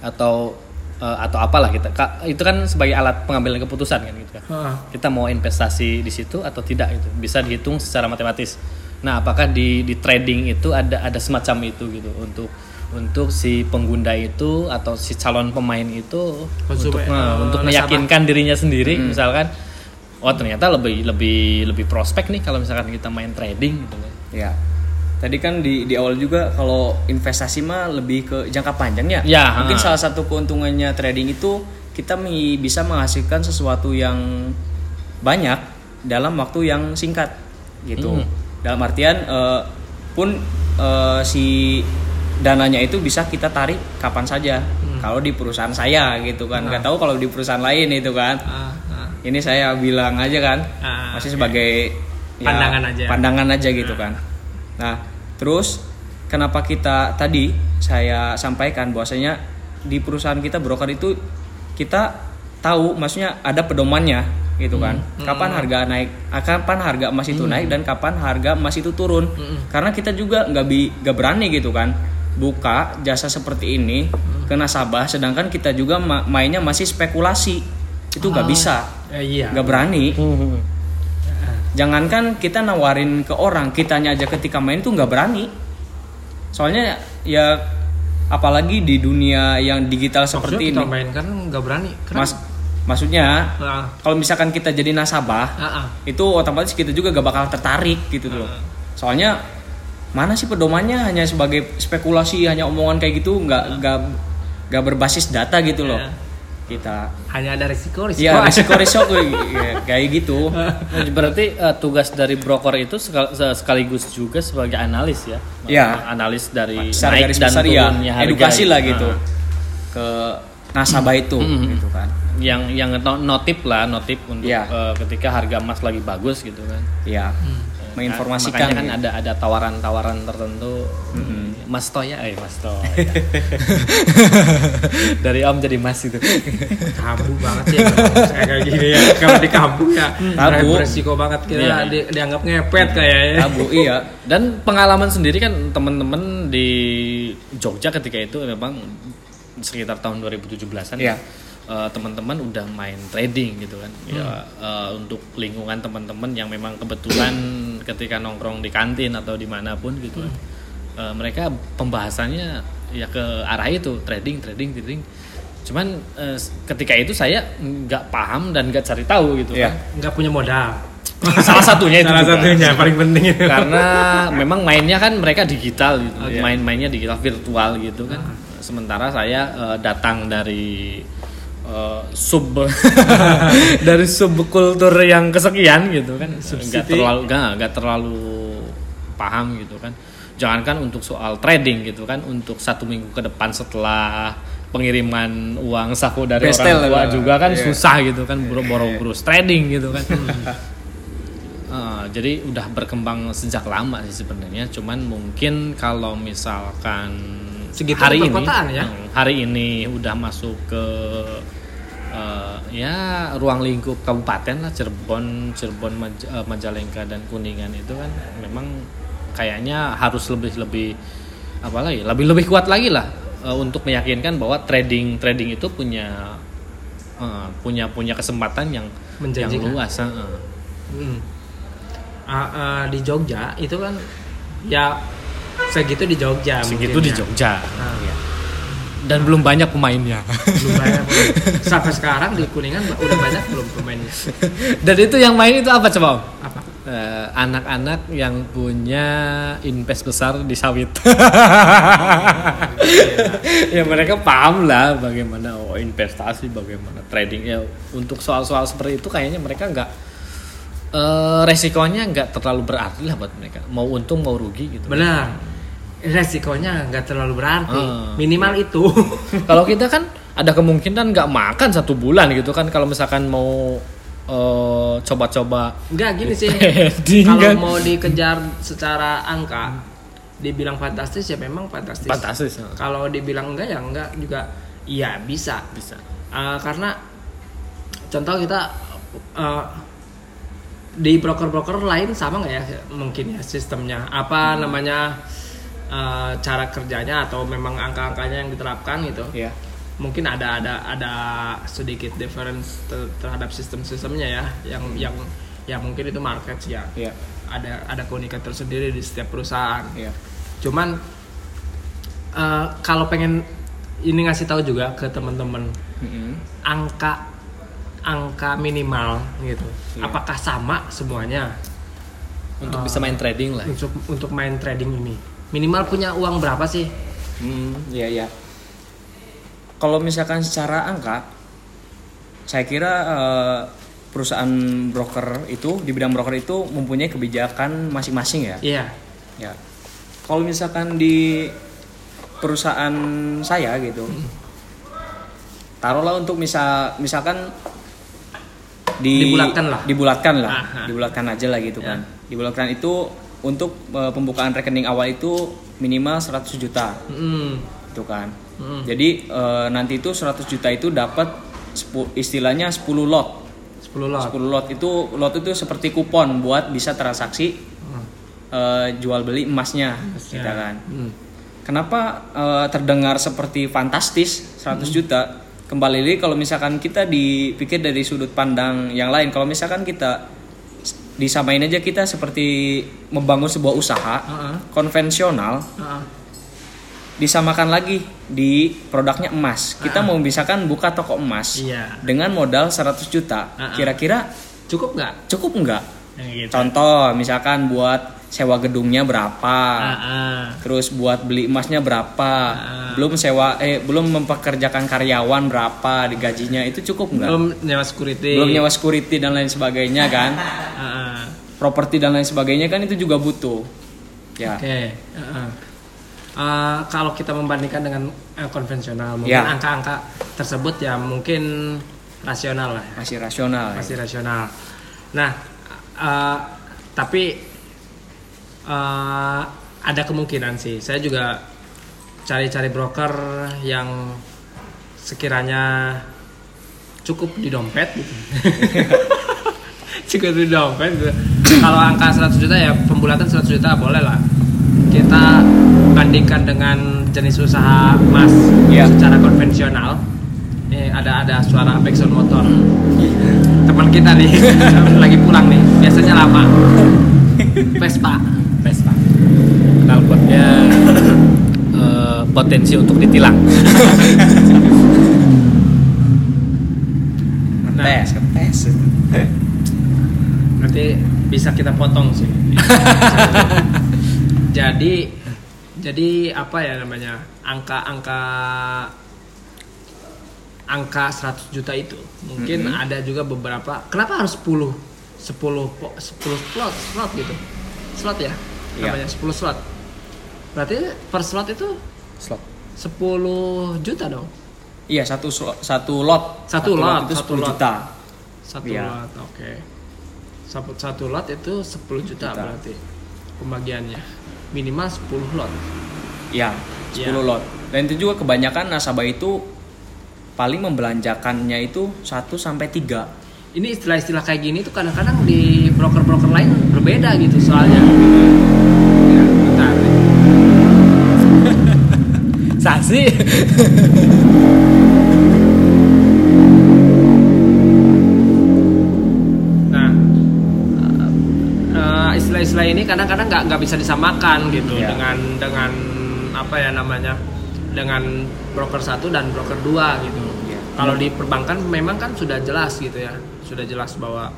Speaker 1: atau eh, atau apalah kita. Ka- itu kan sebagai alat pengambilan keputusan kan gitu kan.
Speaker 2: Heeh.
Speaker 1: kita mau investasi di situ atau tidak itu bisa dihitung secara matematis. Nah apakah di di trading itu ada ada semacam itu gitu untuk untuk si pengguna itu atau si calon pemain itu
Speaker 2: Konsumen,
Speaker 1: untuk
Speaker 2: eh,
Speaker 1: untuk
Speaker 2: nasabah.
Speaker 1: meyakinkan dirinya sendiri misalkan oh ternyata lebih lebih lebih prospek nih kalau misalkan kita main trading gitu kan.
Speaker 4: Ya tadi kan di di awal juga kalau investasi mah lebih ke jangka panjangnya
Speaker 1: Ya,
Speaker 4: mungkin
Speaker 1: ha.
Speaker 4: salah satu keuntungannya trading itu kita bisa menghasilkan sesuatu yang banyak dalam waktu yang singkat gitu.
Speaker 1: Hmm.
Speaker 4: Dalam artian eh, pun eh, si dananya itu bisa kita tarik kapan saja. Kalau di perusahaan saya gitu kan, nggak tahu kalau di perusahaan lain itu kan.
Speaker 2: Ah, ah.
Speaker 4: Ini saya bilang aja kan,
Speaker 2: Ah,
Speaker 4: masih
Speaker 2: oke.
Speaker 4: sebagai ya,
Speaker 2: Pandangan aja.
Speaker 4: Pandangan aja gitu kan. Nah, terus kenapa kita tadi saya sampaikan bahwasanya di perusahaan kita broker itu kita tahu maksudnya ada pedomannya gitu kan. Kapan harga naik, ah, kapan harga emas itu naik dan kapan harga emas itu turun. Karena kita juga nggak bi nggak berani gitu kan buka jasa seperti ini ke nasabah sedangkan kita juga ma- mainnya masih spekulasi. Itu nggak bisa.
Speaker 2: Eh, iya.
Speaker 4: nggak berani. Jangankan kita nawarin ke orang, kitanya aja ketika main tuh nggak berani. Soalnya ya apalagi di dunia yang digital seperti
Speaker 2: Maksudnya
Speaker 4: ini.
Speaker 2: kita main kan nggak berani. Kenapa?
Speaker 4: Mas, maksudnya
Speaker 2: Ah,
Speaker 4: kalau misalkan kita jadi nasabah,
Speaker 2: ah, ah.
Speaker 4: itu otomatis kita juga gak bakal tertarik gitu loh. Soalnya mana sih pedomannya hanya sebagai spekulasi, hanya omongan kayak gitu, nggak nggak nggak berbasis data gitu loh.
Speaker 2: Ya.
Speaker 4: Kita
Speaker 2: Hanya ada risiko risiko.
Speaker 4: Iya risiko risiko kayak- *laughs* kayak gitu.
Speaker 1: Nah, Berarti eh, tugas dari broker itu sekal- se- sekaligus juga sebagai analis ya.
Speaker 4: Iya.
Speaker 1: Analis dari
Speaker 4: Secara
Speaker 1: naik dan
Speaker 4: besar ya
Speaker 1: turunnya harga.
Speaker 4: edukasi lah gitu
Speaker 1: Nah,
Speaker 4: ke nasabah itu gitu kan.
Speaker 1: yang yang no- notip lah, notip untuk
Speaker 4: Iya.
Speaker 1: eh, ketika harga emas lagi bagus gitu kan.
Speaker 4: Iya. Menginformasikan.
Speaker 1: Makanya kan ada ada tawaran-tawaran tertentu. Mas Toya, eh Mas Toya. *laughs* Dari Om jadi Mas itu.
Speaker 2: tabu banget ya saya kayak gini ya kalau di kampung ya
Speaker 4: Tabu.
Speaker 2: resiko banget kita
Speaker 1: Iya.
Speaker 2: di- dianggap ngepet kayaknya
Speaker 4: Tabu iya.
Speaker 1: Dan pengalaman sendiri kan teman-teman di Jogja ketika itu memang sekitar tahun 2017-an
Speaker 4: Iya.
Speaker 1: Eh, teman-teman udah main trading gitu kan. Ya eh, untuk lingkungan teman-teman yang memang kebetulan ketika nongkrong di kantin atau di mana pun gitu kan. eh, mereka pembahasannya ya ke arah itu trading, trading, trading. Cuman eh, ketika itu saya nggak paham dan nggak cari tahu gitu
Speaker 4: Iya.
Speaker 1: kan.
Speaker 2: nggak punya modal *laughs*
Speaker 1: Salah satunya itu
Speaker 2: salah
Speaker 1: juga.
Speaker 2: satunya paling penting itu
Speaker 1: karena memang mainnya kan mereka digital gitu
Speaker 2: Oke.
Speaker 1: main-mainnya digital virtual gitu kan sementara saya eh, datang dari eh, sub *laughs* dari subkultur yang kesekian gitu kan. Nggak terlalu nggak terlalu paham gitu kan. Jangankan untuk soal trading gitu kan untuk satu minggu ke depan setelah pengiriman uang saku dari
Speaker 4: Bestel
Speaker 1: orang tua
Speaker 4: lah.
Speaker 1: juga kan
Speaker 4: Iya.
Speaker 1: susah gitu kan boro-boro trading gitu kan. *laughs* Eh, jadi udah berkembang sejak lama sih sebenarnya. Cuman mungkin kalau misalkan
Speaker 2: Segitu
Speaker 1: hari ini
Speaker 2: ya?
Speaker 1: hmm, hari ini udah masuk ke eh, ya ruang lingkup kabupaten lah Cirebon Cirebon Maj- eh, Majalengka dan Kuningan itu kan memang kayaknya harus lebih lebih apa lagi lebih lebih kuat lagi lah eh, untuk meyakinkan bahwa trading trading itu punya eh, punya punya kesempatan yang yang
Speaker 2: Menjanjikan.
Speaker 1: luas eh.
Speaker 2: Hmm. Ah, ah, di Jogja itu kan ya segitu di Jogja
Speaker 1: segitu
Speaker 2: mungkin
Speaker 1: di
Speaker 2: ya.
Speaker 1: Jogja
Speaker 2: Ah.
Speaker 1: Dan belum banyak pemainnya.
Speaker 2: Belum banyak sampai sekarang di kuningan udah banyak belum pemainnya.
Speaker 1: Dan itu yang main itu apa coba Om?
Speaker 2: apa?
Speaker 1: Eh, anak-anak yang punya invest besar di sawit. *laughs* Ya mereka paham lah bagaimana oh, investasi bagaimana trading. Ya untuk soal-soal seperti itu kayaknya mereka nggak eh, resikonya nggak terlalu berarti lah buat mereka. Mau untung mau rugi gitu.
Speaker 2: Benar resikonya nggak terlalu berarti.
Speaker 1: Ah.
Speaker 2: minimal itu. *laughs*
Speaker 1: Kalau kita kan ada kemungkinan nggak makan satu bulan gitu kan kalau misalkan mau eh, coba-coba
Speaker 2: nggak gini sih. *laughs* kalau mau dikejar secara angka dibilang fantastis ya memang fantastis.
Speaker 1: Fantastis ya.
Speaker 2: kalau dibilang enggak ya enggak juga. Iya bisa.
Speaker 1: Bisa.
Speaker 2: Uh, karena contoh kita uh, di broker-broker lain sama nggak ya mungkin ya sistemnya? Apa namanya uh, cara kerjanya atau memang angka-angkanya yang diterapkan gitu
Speaker 4: Iya.
Speaker 2: mungkin ada ada ada sedikit difference ter- terhadap sistem-sistemnya ya yang yang yang mungkin itu market sih ya
Speaker 4: Iya.
Speaker 2: ada ada keunikan tersendiri di setiap perusahaan
Speaker 4: Iya.
Speaker 2: cuman uh, kalau pengen ini ngasih tahu juga ke teman-teman
Speaker 4: Mm-mm.
Speaker 2: angka angka minimal gitu
Speaker 4: Iya.
Speaker 2: apakah sama semuanya
Speaker 1: untuk bisa main trading lah
Speaker 2: untuk untuk main trading ini minimal punya uang berapa sih
Speaker 4: Hmm, iya iya. Kalau misalkan secara angka, saya kira eh, perusahaan broker itu di bidang broker itu mempunyai kebijakan masing-masing ya.
Speaker 2: Iya.
Speaker 4: Ya. Kalau misalkan di perusahaan saya gitu. Taruhlah untuk misal misalkan di
Speaker 2: Dibulatkan lah.
Speaker 4: Dibulatkan lah.
Speaker 2: Aha.
Speaker 4: Dibulatkan aja lah gitu
Speaker 2: Ya.
Speaker 4: kan. Dibulatkan itu untuk eh, pembukaan rekening awal itu minimal 100 juta
Speaker 2: Mm.
Speaker 4: gitu kan.
Speaker 2: Mm.
Speaker 4: Jadi eh, nanti itu 100 juta itu dapat istilahnya 10 lot.
Speaker 2: 10 lot.
Speaker 4: 10 lot itu lot itu seperti kupon buat bisa transaksi
Speaker 2: Hmm.
Speaker 4: eh, jual beli emasnya, gitu kan.
Speaker 2: Mm.
Speaker 4: Kenapa eh, terdengar seperti fantastis 100 juta? Kembali lagi kalau misalkan kita dipikir dari sudut pandang yang lain, kalau misalkan kita disamain aja kita seperti membangun sebuah usaha
Speaker 2: Heeh.
Speaker 4: konvensional,
Speaker 2: Heeh.
Speaker 4: disamakan lagi di produknya emas. Kita mau misalkan buka toko emas
Speaker 2: Iya.
Speaker 4: dengan modal 100 juta,
Speaker 2: Ah, ah.
Speaker 4: kira-kira
Speaker 2: Cukup nggak?
Speaker 4: cukup nggak?
Speaker 2: Gitu.
Speaker 4: Contoh, misalkan buat sewa gedungnya berapa,
Speaker 2: Ah, ah.
Speaker 4: terus buat beli emasnya berapa,
Speaker 2: Ah.
Speaker 4: belum sewa, eh belum mempekerjakan karyawan berapa, di gajinya itu cukup nggak?
Speaker 2: Belum nyewa security.
Speaker 4: Belum nyewa security dan lain sebagainya kan,
Speaker 2: Ah, ah.
Speaker 4: Properti dan lain sebagainya kan itu juga butuh. Ya,
Speaker 2: Oke. heeh. Eh, kalau kita membandingkan dengan eh, konvensional, mungkin
Speaker 4: Ya.
Speaker 2: angka-angka tersebut ya mungkin rasional lah,
Speaker 4: masih rasional. ya.
Speaker 2: masih rasional. Nah, eh, tapi eh, ada kemungkinan sih. Saya juga cari-cari broker yang sekiranya cukup di dompet gitu. *laughs* cukup di dompet. Kalau angka 100 juta ya pembulatan 100 juta boleh lah. Kita bandingkan dengan jenis usaha emas
Speaker 4: Iya.
Speaker 2: secara konvensional. Ini ada ada suara backsound motor. Teman kita nih *laughs* lagi pulang nih. Biasanya lama. Vespa.
Speaker 1: Vespa. Knalpotnya eh, potensi untuk ditilang.
Speaker 4: Ngetes. *laughs*
Speaker 2: Nanti bisa kita potong sih. *laughs* jadi jadi apa ya namanya? Angka-angka angka 100 juta itu mungkin ada juga beberapa kenapa harus 10 10 po- 10 slot slot gitu slot ya
Speaker 4: Iya.
Speaker 2: namanya 10 slot berarti per slot itu
Speaker 4: Slot.
Speaker 2: 10 juta dong
Speaker 4: Iya, satu slo- satu lot.
Speaker 2: Satu lot,
Speaker 4: itu
Speaker 2: satu
Speaker 4: 10
Speaker 2: lot.
Speaker 4: juta.
Speaker 2: satu
Speaker 4: Iya.
Speaker 2: lot oke satu satu lot itu 10 juta,
Speaker 4: Juta.
Speaker 2: berarti pembagiannya minimal 10 lot
Speaker 4: Iya, 10
Speaker 2: Iya.
Speaker 4: lot. Dan itu juga kebanyakan nasabah itu paling membelanjakannya itu 1 sampai 3.
Speaker 2: ini istilah-istilah kayak gini tuh kadang-kadang di broker-broker lain berbeda gitu soalnya ya, bentar *laughs*
Speaker 1: Saksi.
Speaker 2: Kadang-kadang nggak nggak bisa disamakan gitu
Speaker 4: Iya.
Speaker 2: dengan dengan apa ya namanya dengan broker satu dan broker dua gitu
Speaker 4: Iya.
Speaker 2: kalau di perbankan memang kan sudah jelas gitu ya sudah jelas bahwa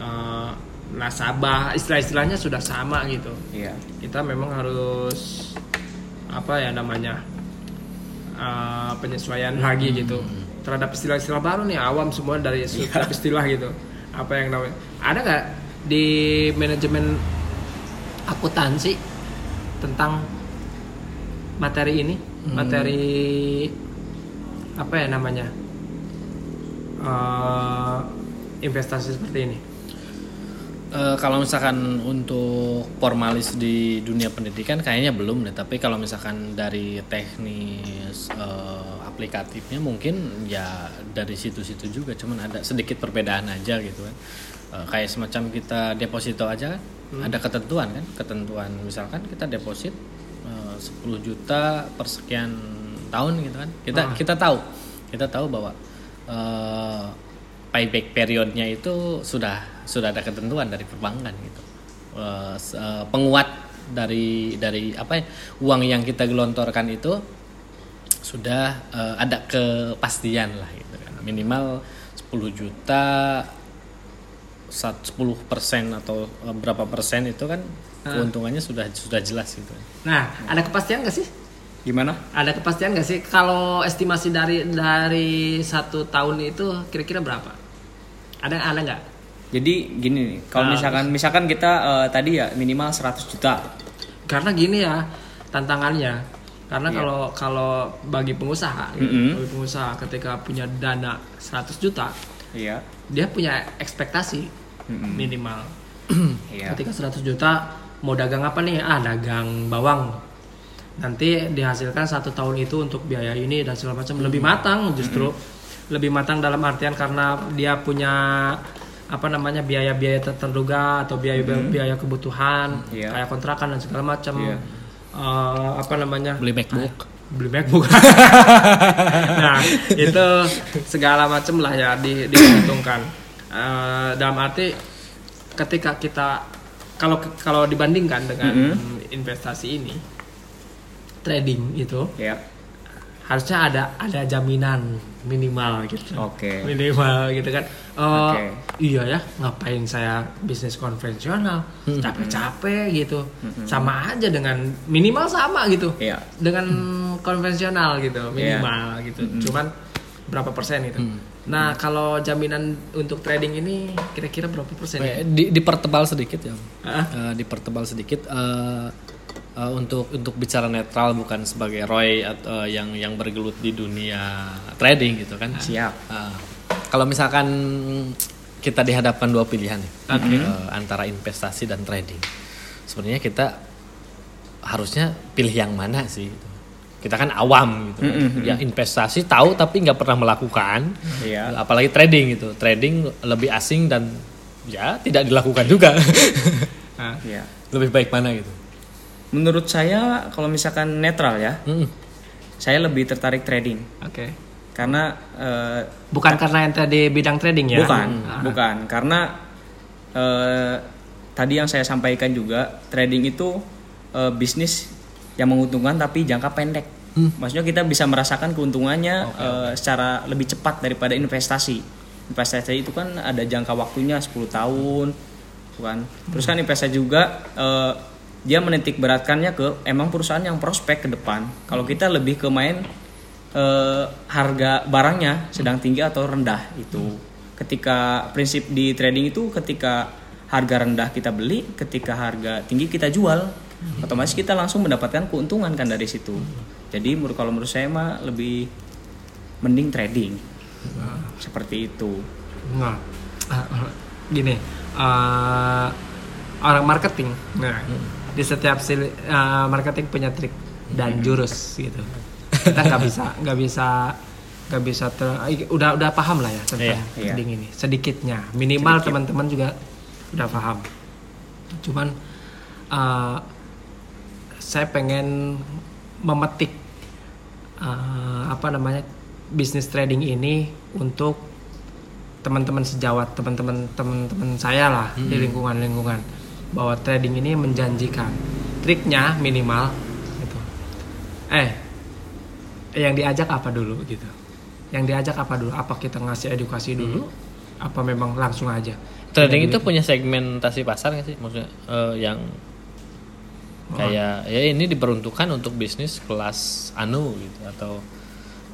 Speaker 2: eh, nasabah istilah-istilahnya sudah sama gitu
Speaker 4: Iya.
Speaker 2: kita memang harus apa ya namanya uh, penyesuaian lagi gitu terhadap istilah-istilah baru nih awam semua dari setiap istilah gitu apa yang namanya ada nggak di manajemen akuntansi tentang materi ini materi apa ya namanya uh, investasi seperti ini.
Speaker 1: Eh, kalau misalkan untuk formalis di dunia pendidikan kayaknya belum deh tapi kalau misalkan dari teknis eh, aplikatifnya mungkin ya dari situ-situ juga cuman ada sedikit perbedaan aja gitu kan. Eh, kayak semacam kita deposito aja kan ada ketentuan kan? Ketentuan misalkan kita deposit eh, 10 juta per sekian tahun gitu kan? Kita
Speaker 2: Ah.
Speaker 1: kita tahu. Kita tahu bahwa eh, payback periodnya itu sudah sudah ada ketentuan dari perbankan gitu. Eh, penguat dari dari apa ya, uang yang kita gelontorkan itu sudah eh, ada kepastian lah gitu kan. Minimal 10 juta 10 persen atau eh, berapa persen itu kan keuntungannya sudah sudah jelas gitu
Speaker 2: nah ada kepastian nggak sih
Speaker 4: Gimana?
Speaker 2: Ada kepastian nggak sih kalau estimasi dari dari satu tahun itu kira-kira berapa? Ada ada nggak?
Speaker 4: Jadi gini nih, kalau
Speaker 2: Nah,
Speaker 4: misalkan misalkan kita eh, tadi ya minimal 100 juta.
Speaker 2: Karena gini ya tantangannya. Karena
Speaker 4: Iya.
Speaker 2: kalau kalau bagi pengusaha, gitu,
Speaker 4: Mm-mm.
Speaker 2: bagi pengusaha ketika punya dana 100 juta,
Speaker 4: Iya.
Speaker 2: dia punya ekspektasi
Speaker 4: Mm-mm.
Speaker 2: minimal. *clears throat*
Speaker 4: Iya.
Speaker 2: Ketika 100 juta mau dagang apa nih? Ah, dagang bawang. Nanti dihasilkan satu tahun itu untuk biaya ini dan segala macam lebih matang justru. Lebih matang dalam artian karena dia punya apa namanya biaya-biaya ter- terduga atau biaya-biaya kebutuhan
Speaker 4: Iya.
Speaker 2: kayak kontrakan dan segala macam.
Speaker 4: Iya.
Speaker 2: Eh, apa namanya?
Speaker 1: Beli MacBook.
Speaker 2: beli MacBook. *laughs* nah, itu segala macam lah ya di, diuntungkan. Eh, dalam arti ketika kita kalau kalau dibandingkan dengan investasi ini trading itu
Speaker 4: Iya.
Speaker 2: harusnya ada ada jaminan minimal gitu.
Speaker 4: Oke.
Speaker 2: Minimal gitu kan. Oh,
Speaker 4: Oke.
Speaker 2: iya ya, ngapain saya bisnis konvensional? Capek-capek gitu. Sama aja dengan minimal sama gitu
Speaker 4: Iya.
Speaker 2: dengan konvensional gitu minimal gitu cuman berapa persen gitu nah kalau jaminan untuk trading ini kira-kira berapa persen ya?
Speaker 1: Di, dipertebal sedikit ya.
Speaker 2: Hah?
Speaker 1: Eh, dipertebal sedikit eh, eh, untuk untuk bicara netral bukan sebagai Roy atau yang yang bergelut di dunia trading gitu kan.
Speaker 4: Siap.
Speaker 1: Eh, kalau misalkan kita dihadapkan dua pilihan ya, eh, antara investasi dan trading, sebenarnya kita harusnya pilih yang mana sih? gitu. Kita kan awam gitu, ya investasi tahu tapi nggak pernah melakukan,
Speaker 4: Iya.
Speaker 1: apalagi trading gitu, trading lebih asing dan ya tidak dilakukan juga,
Speaker 2: Nah,
Speaker 4: Iya.
Speaker 1: lebih baik mana gitu?
Speaker 4: Menurut saya kalau misalkan netral ya,
Speaker 1: Mm-mm.
Speaker 4: saya lebih tertarik trading.
Speaker 2: Oke.
Speaker 4: Karena eh,
Speaker 2: bukan karena yang tadi bidang trading ya?
Speaker 4: Bukan,
Speaker 2: Ah,
Speaker 4: bukan. Karena eh, tadi yang saya sampaikan juga trading itu eh, bisnis yang menguntungkan tapi jangka pendek. Maksudnya kita bisa merasakan keuntungannya eh, secara lebih cepat daripada investasi. Investasi itu kan ada jangka waktunya 10 tahun, bukan? Terus kan investasi juga eh, dia menitik beratkannya ke emang perusahaan yang prospek ke depan. Kalau kita lebih ke main eh, harga barangnya sedang tinggi atau rendah itu. Ketika prinsip di trading itu ketika harga rendah kita beli, ketika harga tinggi kita jual. Otomatis kita langsung mendapatkan keuntungan kan dari situ. Jadi menurut kalau menurut saya mah lebih mending trading. Seperti itu.
Speaker 2: nah ah, gini eh, orang marketing nah di setiap eh, marketing punya trik dan jurus gitu kita nggak bisa nggak bisa nggak bisa ter- udah udah paham lah ya tentang
Speaker 1: iya.
Speaker 2: trading ini sedikitnya minimal teman-teman juga udah paham. Cuman eh, saya pengen memetik eh, apa namanya bisnis trading ini untuk teman-teman sejawat teman-teman teman-teman saya lah di lingkungan lingkungan bahwa trading ini menjanjikan. Triknya minimal gitu. Eh yang diajak apa dulu gitu? Yang diajak apa dulu? Apa kita ngasih edukasi dulu? Apa memang langsung aja
Speaker 1: Trading itu punya segmentasi pasar nggak sih? Maksudnya eh, yang kayak ya ini diperuntukkan untuk bisnis kelas anu gitu atau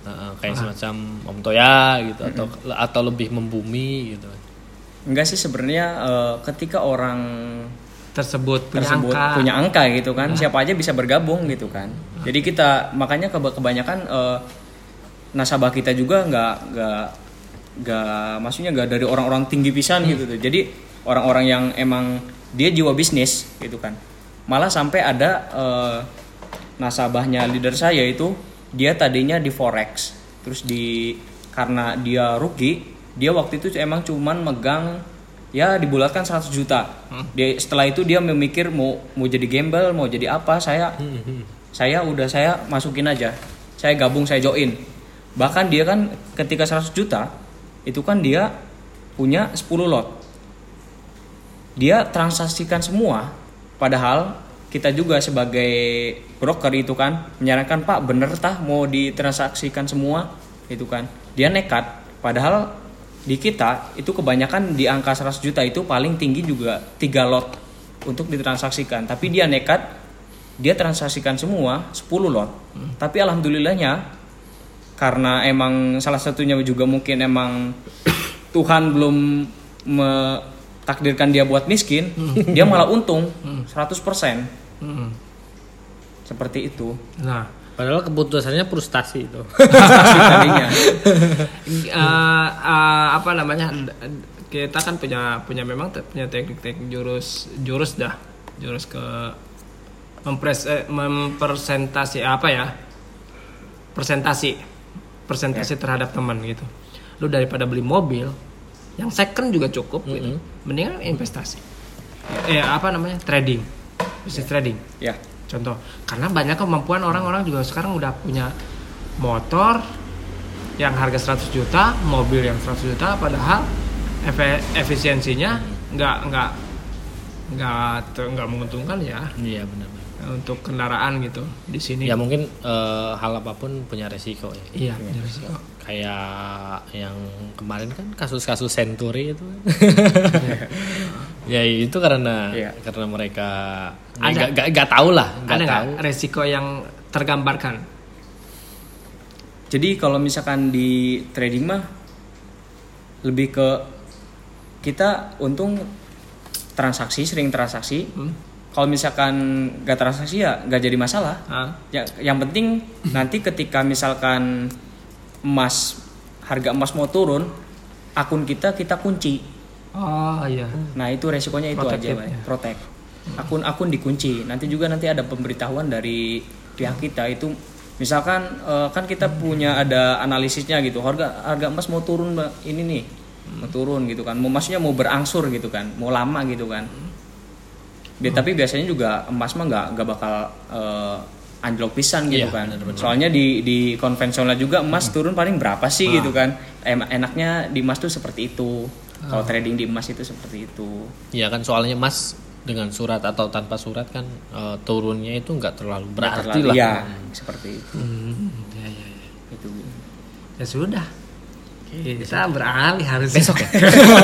Speaker 1: eh, kayak semacam Om Toya gitu atau atau lebih membumi gitu.
Speaker 4: Enggak sih sebenarnya eh, ketika orang
Speaker 2: tersebut punya
Speaker 4: tersebut
Speaker 2: angka.
Speaker 4: punya angka gitu kan siapa aja bisa bergabung gitu kan. Jadi kita makanya keba- kebanyakan eh, nasabah kita juga nggak nggak nggak maksudnya nggak dari orang-orang tinggi pisan gitu tuh. Jadi orang-orang yang emang dia jiwa bisnis gitu kan. Malah sampai ada eh, nasabahnya leader saya itu dia tadinya di forex. Terus di karena dia rugi dia waktu itu emang cuman megang ya dibulatkan 100 juta. Dia setelah itu dia memikir mau mau jadi gembel mau jadi apa saya saya udah saya masukin aja. Saya gabung saya join. Bahkan dia kan ketika 100 juta itu kan dia punya 10 lot. Dia transaksikan semua padahal kita juga sebagai broker itu kan menyarankan Pak bener tah mau ditransaksikan semua? Itu kan. Dia nekat padahal di kita itu kebanyakan di angka 100 juta itu paling tinggi juga 3 lot untuk ditransaksikan. Tapi dia nekat dia transaksikan semua 10 lot. Tapi alhamdulillahnya karena emang salah satunya juga mungkin emang *coughs* Tuhan belum takdirkan dia buat miskin, dia malah untung 100%.
Speaker 2: Mm.
Speaker 4: Seperti itu.
Speaker 2: Nah,
Speaker 1: Padahal keputusannya frustasi itu. *laughs*
Speaker 4: Tadinya. *laughs*
Speaker 2: eh, eh, apa namanya? Kita kan punya punya memang punya teknik-teknik jurus jurus dah, jurus ke mempres eh, mempresentasi apa ya? Presentasi, presentasi terhadap teman gitu. Lu daripada beli mobil, yang second juga cukup gitu. Mendingan investasi. Eh apa namanya? Trading, bisnis trading.
Speaker 4: ya.
Speaker 2: Contoh, karena banyak kemampuan orang-orang juga sekarang udah punya motor yang harga 100 juta, mobil yang 100 juta, padahal efe- efisiensinya nggak nggak nggak nggak menguntungkan ya
Speaker 1: Iya benar.
Speaker 2: Untuk kendaraan gitu di sini.
Speaker 1: Ya mungkin eh, hal apa pun punya resiko ya.
Speaker 2: Iya, punya resiko.
Speaker 1: Kayak yang kemarin kan kasus-kasus Century itu. *laughs* ya itu karena
Speaker 4: Iya.
Speaker 1: karena mereka
Speaker 2: Ada.
Speaker 1: nggak nggak nggak tahu lah, nggak tahu.
Speaker 2: resiko yang tergambarkan?
Speaker 4: Jadi kalau misalkan di trading mah lebih ke kita untung transaksi sering transaksi.
Speaker 2: Hmm?
Speaker 4: Kalau misalkan gak transaksi ya gak jadi masalah.
Speaker 2: Hah?
Speaker 4: Ya, yang penting nanti ketika misalkan emas harga emas mau turun, akun kita kita kunci.
Speaker 2: Oh iya.
Speaker 4: Nah itu resikonya itu aja,
Speaker 2: ya.
Speaker 4: protect. Akun akun dikunci. Nanti juga nanti ada pemberitahuan dari pihak kita itu. Misalkan eh, kan kita punya ada analisisnya gitu. Harga harga emas mau turun Mbak. ini nih, mau turun gitu kan. Mau maksudnya mau berangsur gitu kan, mau lama gitu kan. Bi- Tapi biasanya juga emas mah nggak nggak bakal eh, anjlok pisan gitu
Speaker 1: Iya,
Speaker 4: kan.
Speaker 1: benar-benar.
Speaker 4: Soalnya di di konvensional juga emas turun paling berapa sih gitu kan. Em- enaknya di emas tuh seperti itu. Kalau trading di emas itu seperti itu.
Speaker 1: Iya kan soalnya Mas dengan surat atau tanpa surat kan eh, turunnya itu nggak terlalu berarti lah.
Speaker 4: Iya, seperti itu.
Speaker 2: Hmm, ya, ya, ya.
Speaker 4: Itu.
Speaker 2: Ya sudah. Kita beralih harus
Speaker 1: Besok ya?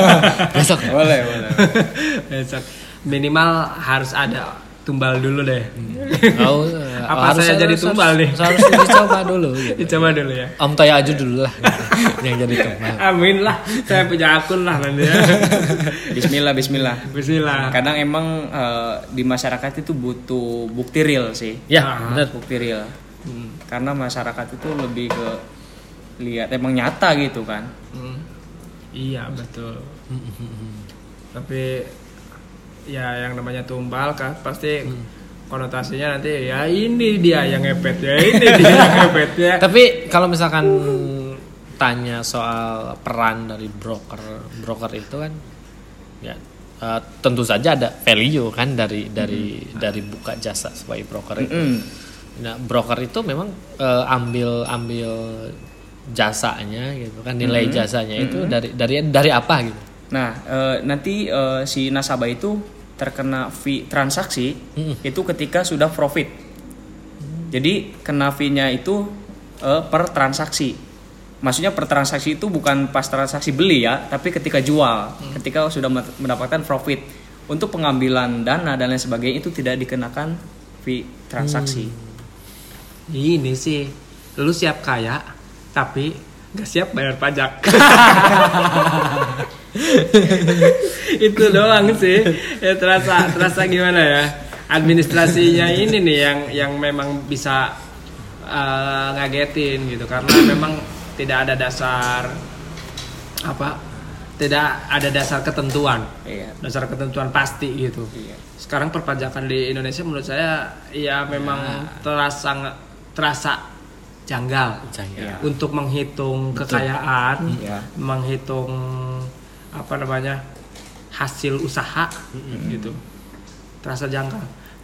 Speaker 1: *laughs* Besok ya?
Speaker 4: Boleh, boleh. *laughs*
Speaker 2: Besok minimal harus ada tumbal dulu deh.
Speaker 1: Oh, *laughs*
Speaker 2: Apa saya jadi tumbal nih?
Speaker 1: Harus dicoba dulu *laughs* gitu.
Speaker 2: Coba dulu ya.
Speaker 1: Om Toya Aju dulu lah *laughs* yang jadi tumbal.
Speaker 2: Amin lah, saya punya akun lah nanti ya.
Speaker 4: Bismillah, bismillah.
Speaker 2: Bismillah.
Speaker 4: Kadang emang eh, di masyarakat itu butuh bukti real sih.
Speaker 1: Ya, benar.
Speaker 4: Bukti real. Karena masyarakat itu lebih ke lihat emang nyata gitu kan.
Speaker 2: Hmm. Iya betul. Tapi ya yang namanya tumbal kan pasti konotasinya nanti ya ini dia yang ngepet ya ini dia yang *laughs* ngepet ya.
Speaker 1: Tapi kalau misalkan tanya soal peran dari broker, broker itu kan ya eh, tentu saja ada value kan dari dari dari buka jasa sebagai broker itu.
Speaker 4: Mm.
Speaker 1: Nah, broker itu memang eh, ambil ambil jasanya gitu kan nilai jasanya itu dari dari dari apa gitu.
Speaker 4: Nah, eh, nanti eh, si nasabah itu terkena fee transaksi
Speaker 1: Mm.
Speaker 4: itu ketika sudah profit. Jadi kena fee-nya itu eh, per transaksi. Maksudnya per transaksi itu bukan pas transaksi beli ya, tapi ketika jual, ketika sudah men- mendapatkan profit. Untuk pengambilan dana dan lain sebagainya itu tidak dikenakan fee transaksi.
Speaker 2: Ini sih lu siap kaya tapi nggak siap bayar pajak. *laughs* *laughs* itu doang sih. Ya terasa terasa gimana ya? Administrasinya ini nih yang yang memang bisa eh, ngagetin gitu karena memang tidak ada dasar apa? Tidak ada dasar ketentuan.
Speaker 4: Iya.
Speaker 2: Dasar ketentuan pasti gitu
Speaker 4: Iya.
Speaker 2: sekarang perpajakan di Indonesia menurut saya ya memang terasa terasa janggal
Speaker 1: Janggal.
Speaker 2: untuk menghitung kekayaan,
Speaker 4: Iya.
Speaker 2: menghitung apa namanya hasil usaha gitu, terasa janggal.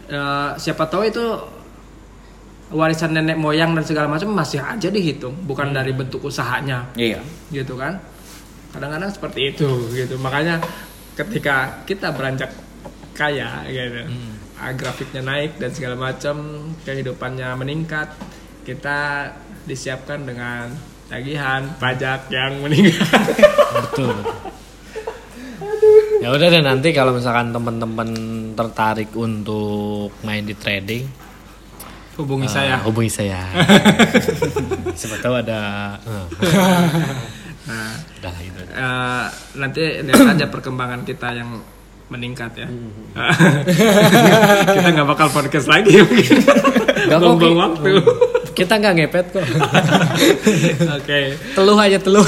Speaker 2: Eh, siapa tahu itu warisan nenek moyang dan segala macam masih aja dihitung, bukan dari bentuk usahanya.
Speaker 4: Iya.
Speaker 2: gitu kan? Kadang-kadang seperti itu gitu. Makanya ketika kita beranjak kaya gitu ah, grafiknya naik dan segala macam kehidupannya meningkat kita disiapkan dengan tagihan pajak yang meningkat.
Speaker 1: Betul. Ya udah deh nanti kalau misalkan teman-teman tertarik untuk main di trading,
Speaker 2: hubungi
Speaker 1: eh,
Speaker 2: saya
Speaker 1: hubungi saya. *laughs* Siapa tahu ada. eh. *laughs*
Speaker 2: Nah,
Speaker 1: Udah gitu.
Speaker 2: eh, nanti lihat aja perkembangan kita yang meningkat ya. *laughs* kita nggak bakal podcast lagi mungkin. Buang-buang
Speaker 1: Ki.
Speaker 2: waktu.
Speaker 1: Kita nggak ngepet kok. *laughs*
Speaker 2: Oke.
Speaker 1: teluh aja teluh.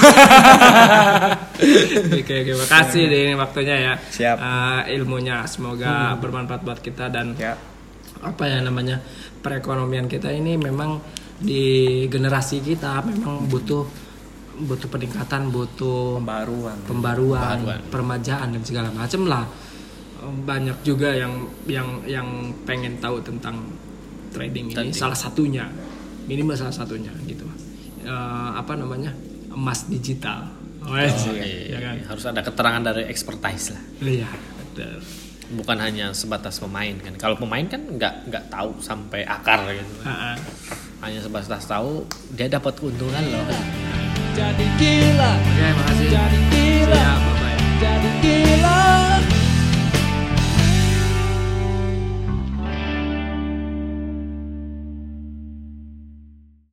Speaker 2: Oke, oke, makasih deh ini waktunya ya.
Speaker 4: Siap.
Speaker 2: Eh, ilmunya semoga bermanfaat buat kita dan
Speaker 4: Ya.
Speaker 2: apa ya namanya perekonomian kita ini memang di generasi kita memang butuh butuh peningkatan, butuh
Speaker 4: Pembaruan.
Speaker 2: pembaruan,
Speaker 1: Pembaruan.
Speaker 2: permajaan dan segala macam lah. Banyak juga yang yang yang pengen tahu tentang trading ini.
Speaker 1: Trading.
Speaker 2: Salah satunya, minimal salah satunya gitu. Eh, apa namanya emas digital. Oh,
Speaker 1: Oh,
Speaker 2: iya, ya kan?
Speaker 1: Harus ada keterangan dari expertise lah.
Speaker 2: Iya, betul.
Speaker 1: Bukan hanya sebatas pemain kan. Kalau pemain kan nggak nggak tahu sampai akar gitu.
Speaker 2: Ha-ha.
Speaker 1: Hanya sebatas tahu dia dapat keuntungan loh.
Speaker 2: Oke, makasih. Jadi gila. Siap.
Speaker 5: Jadi gila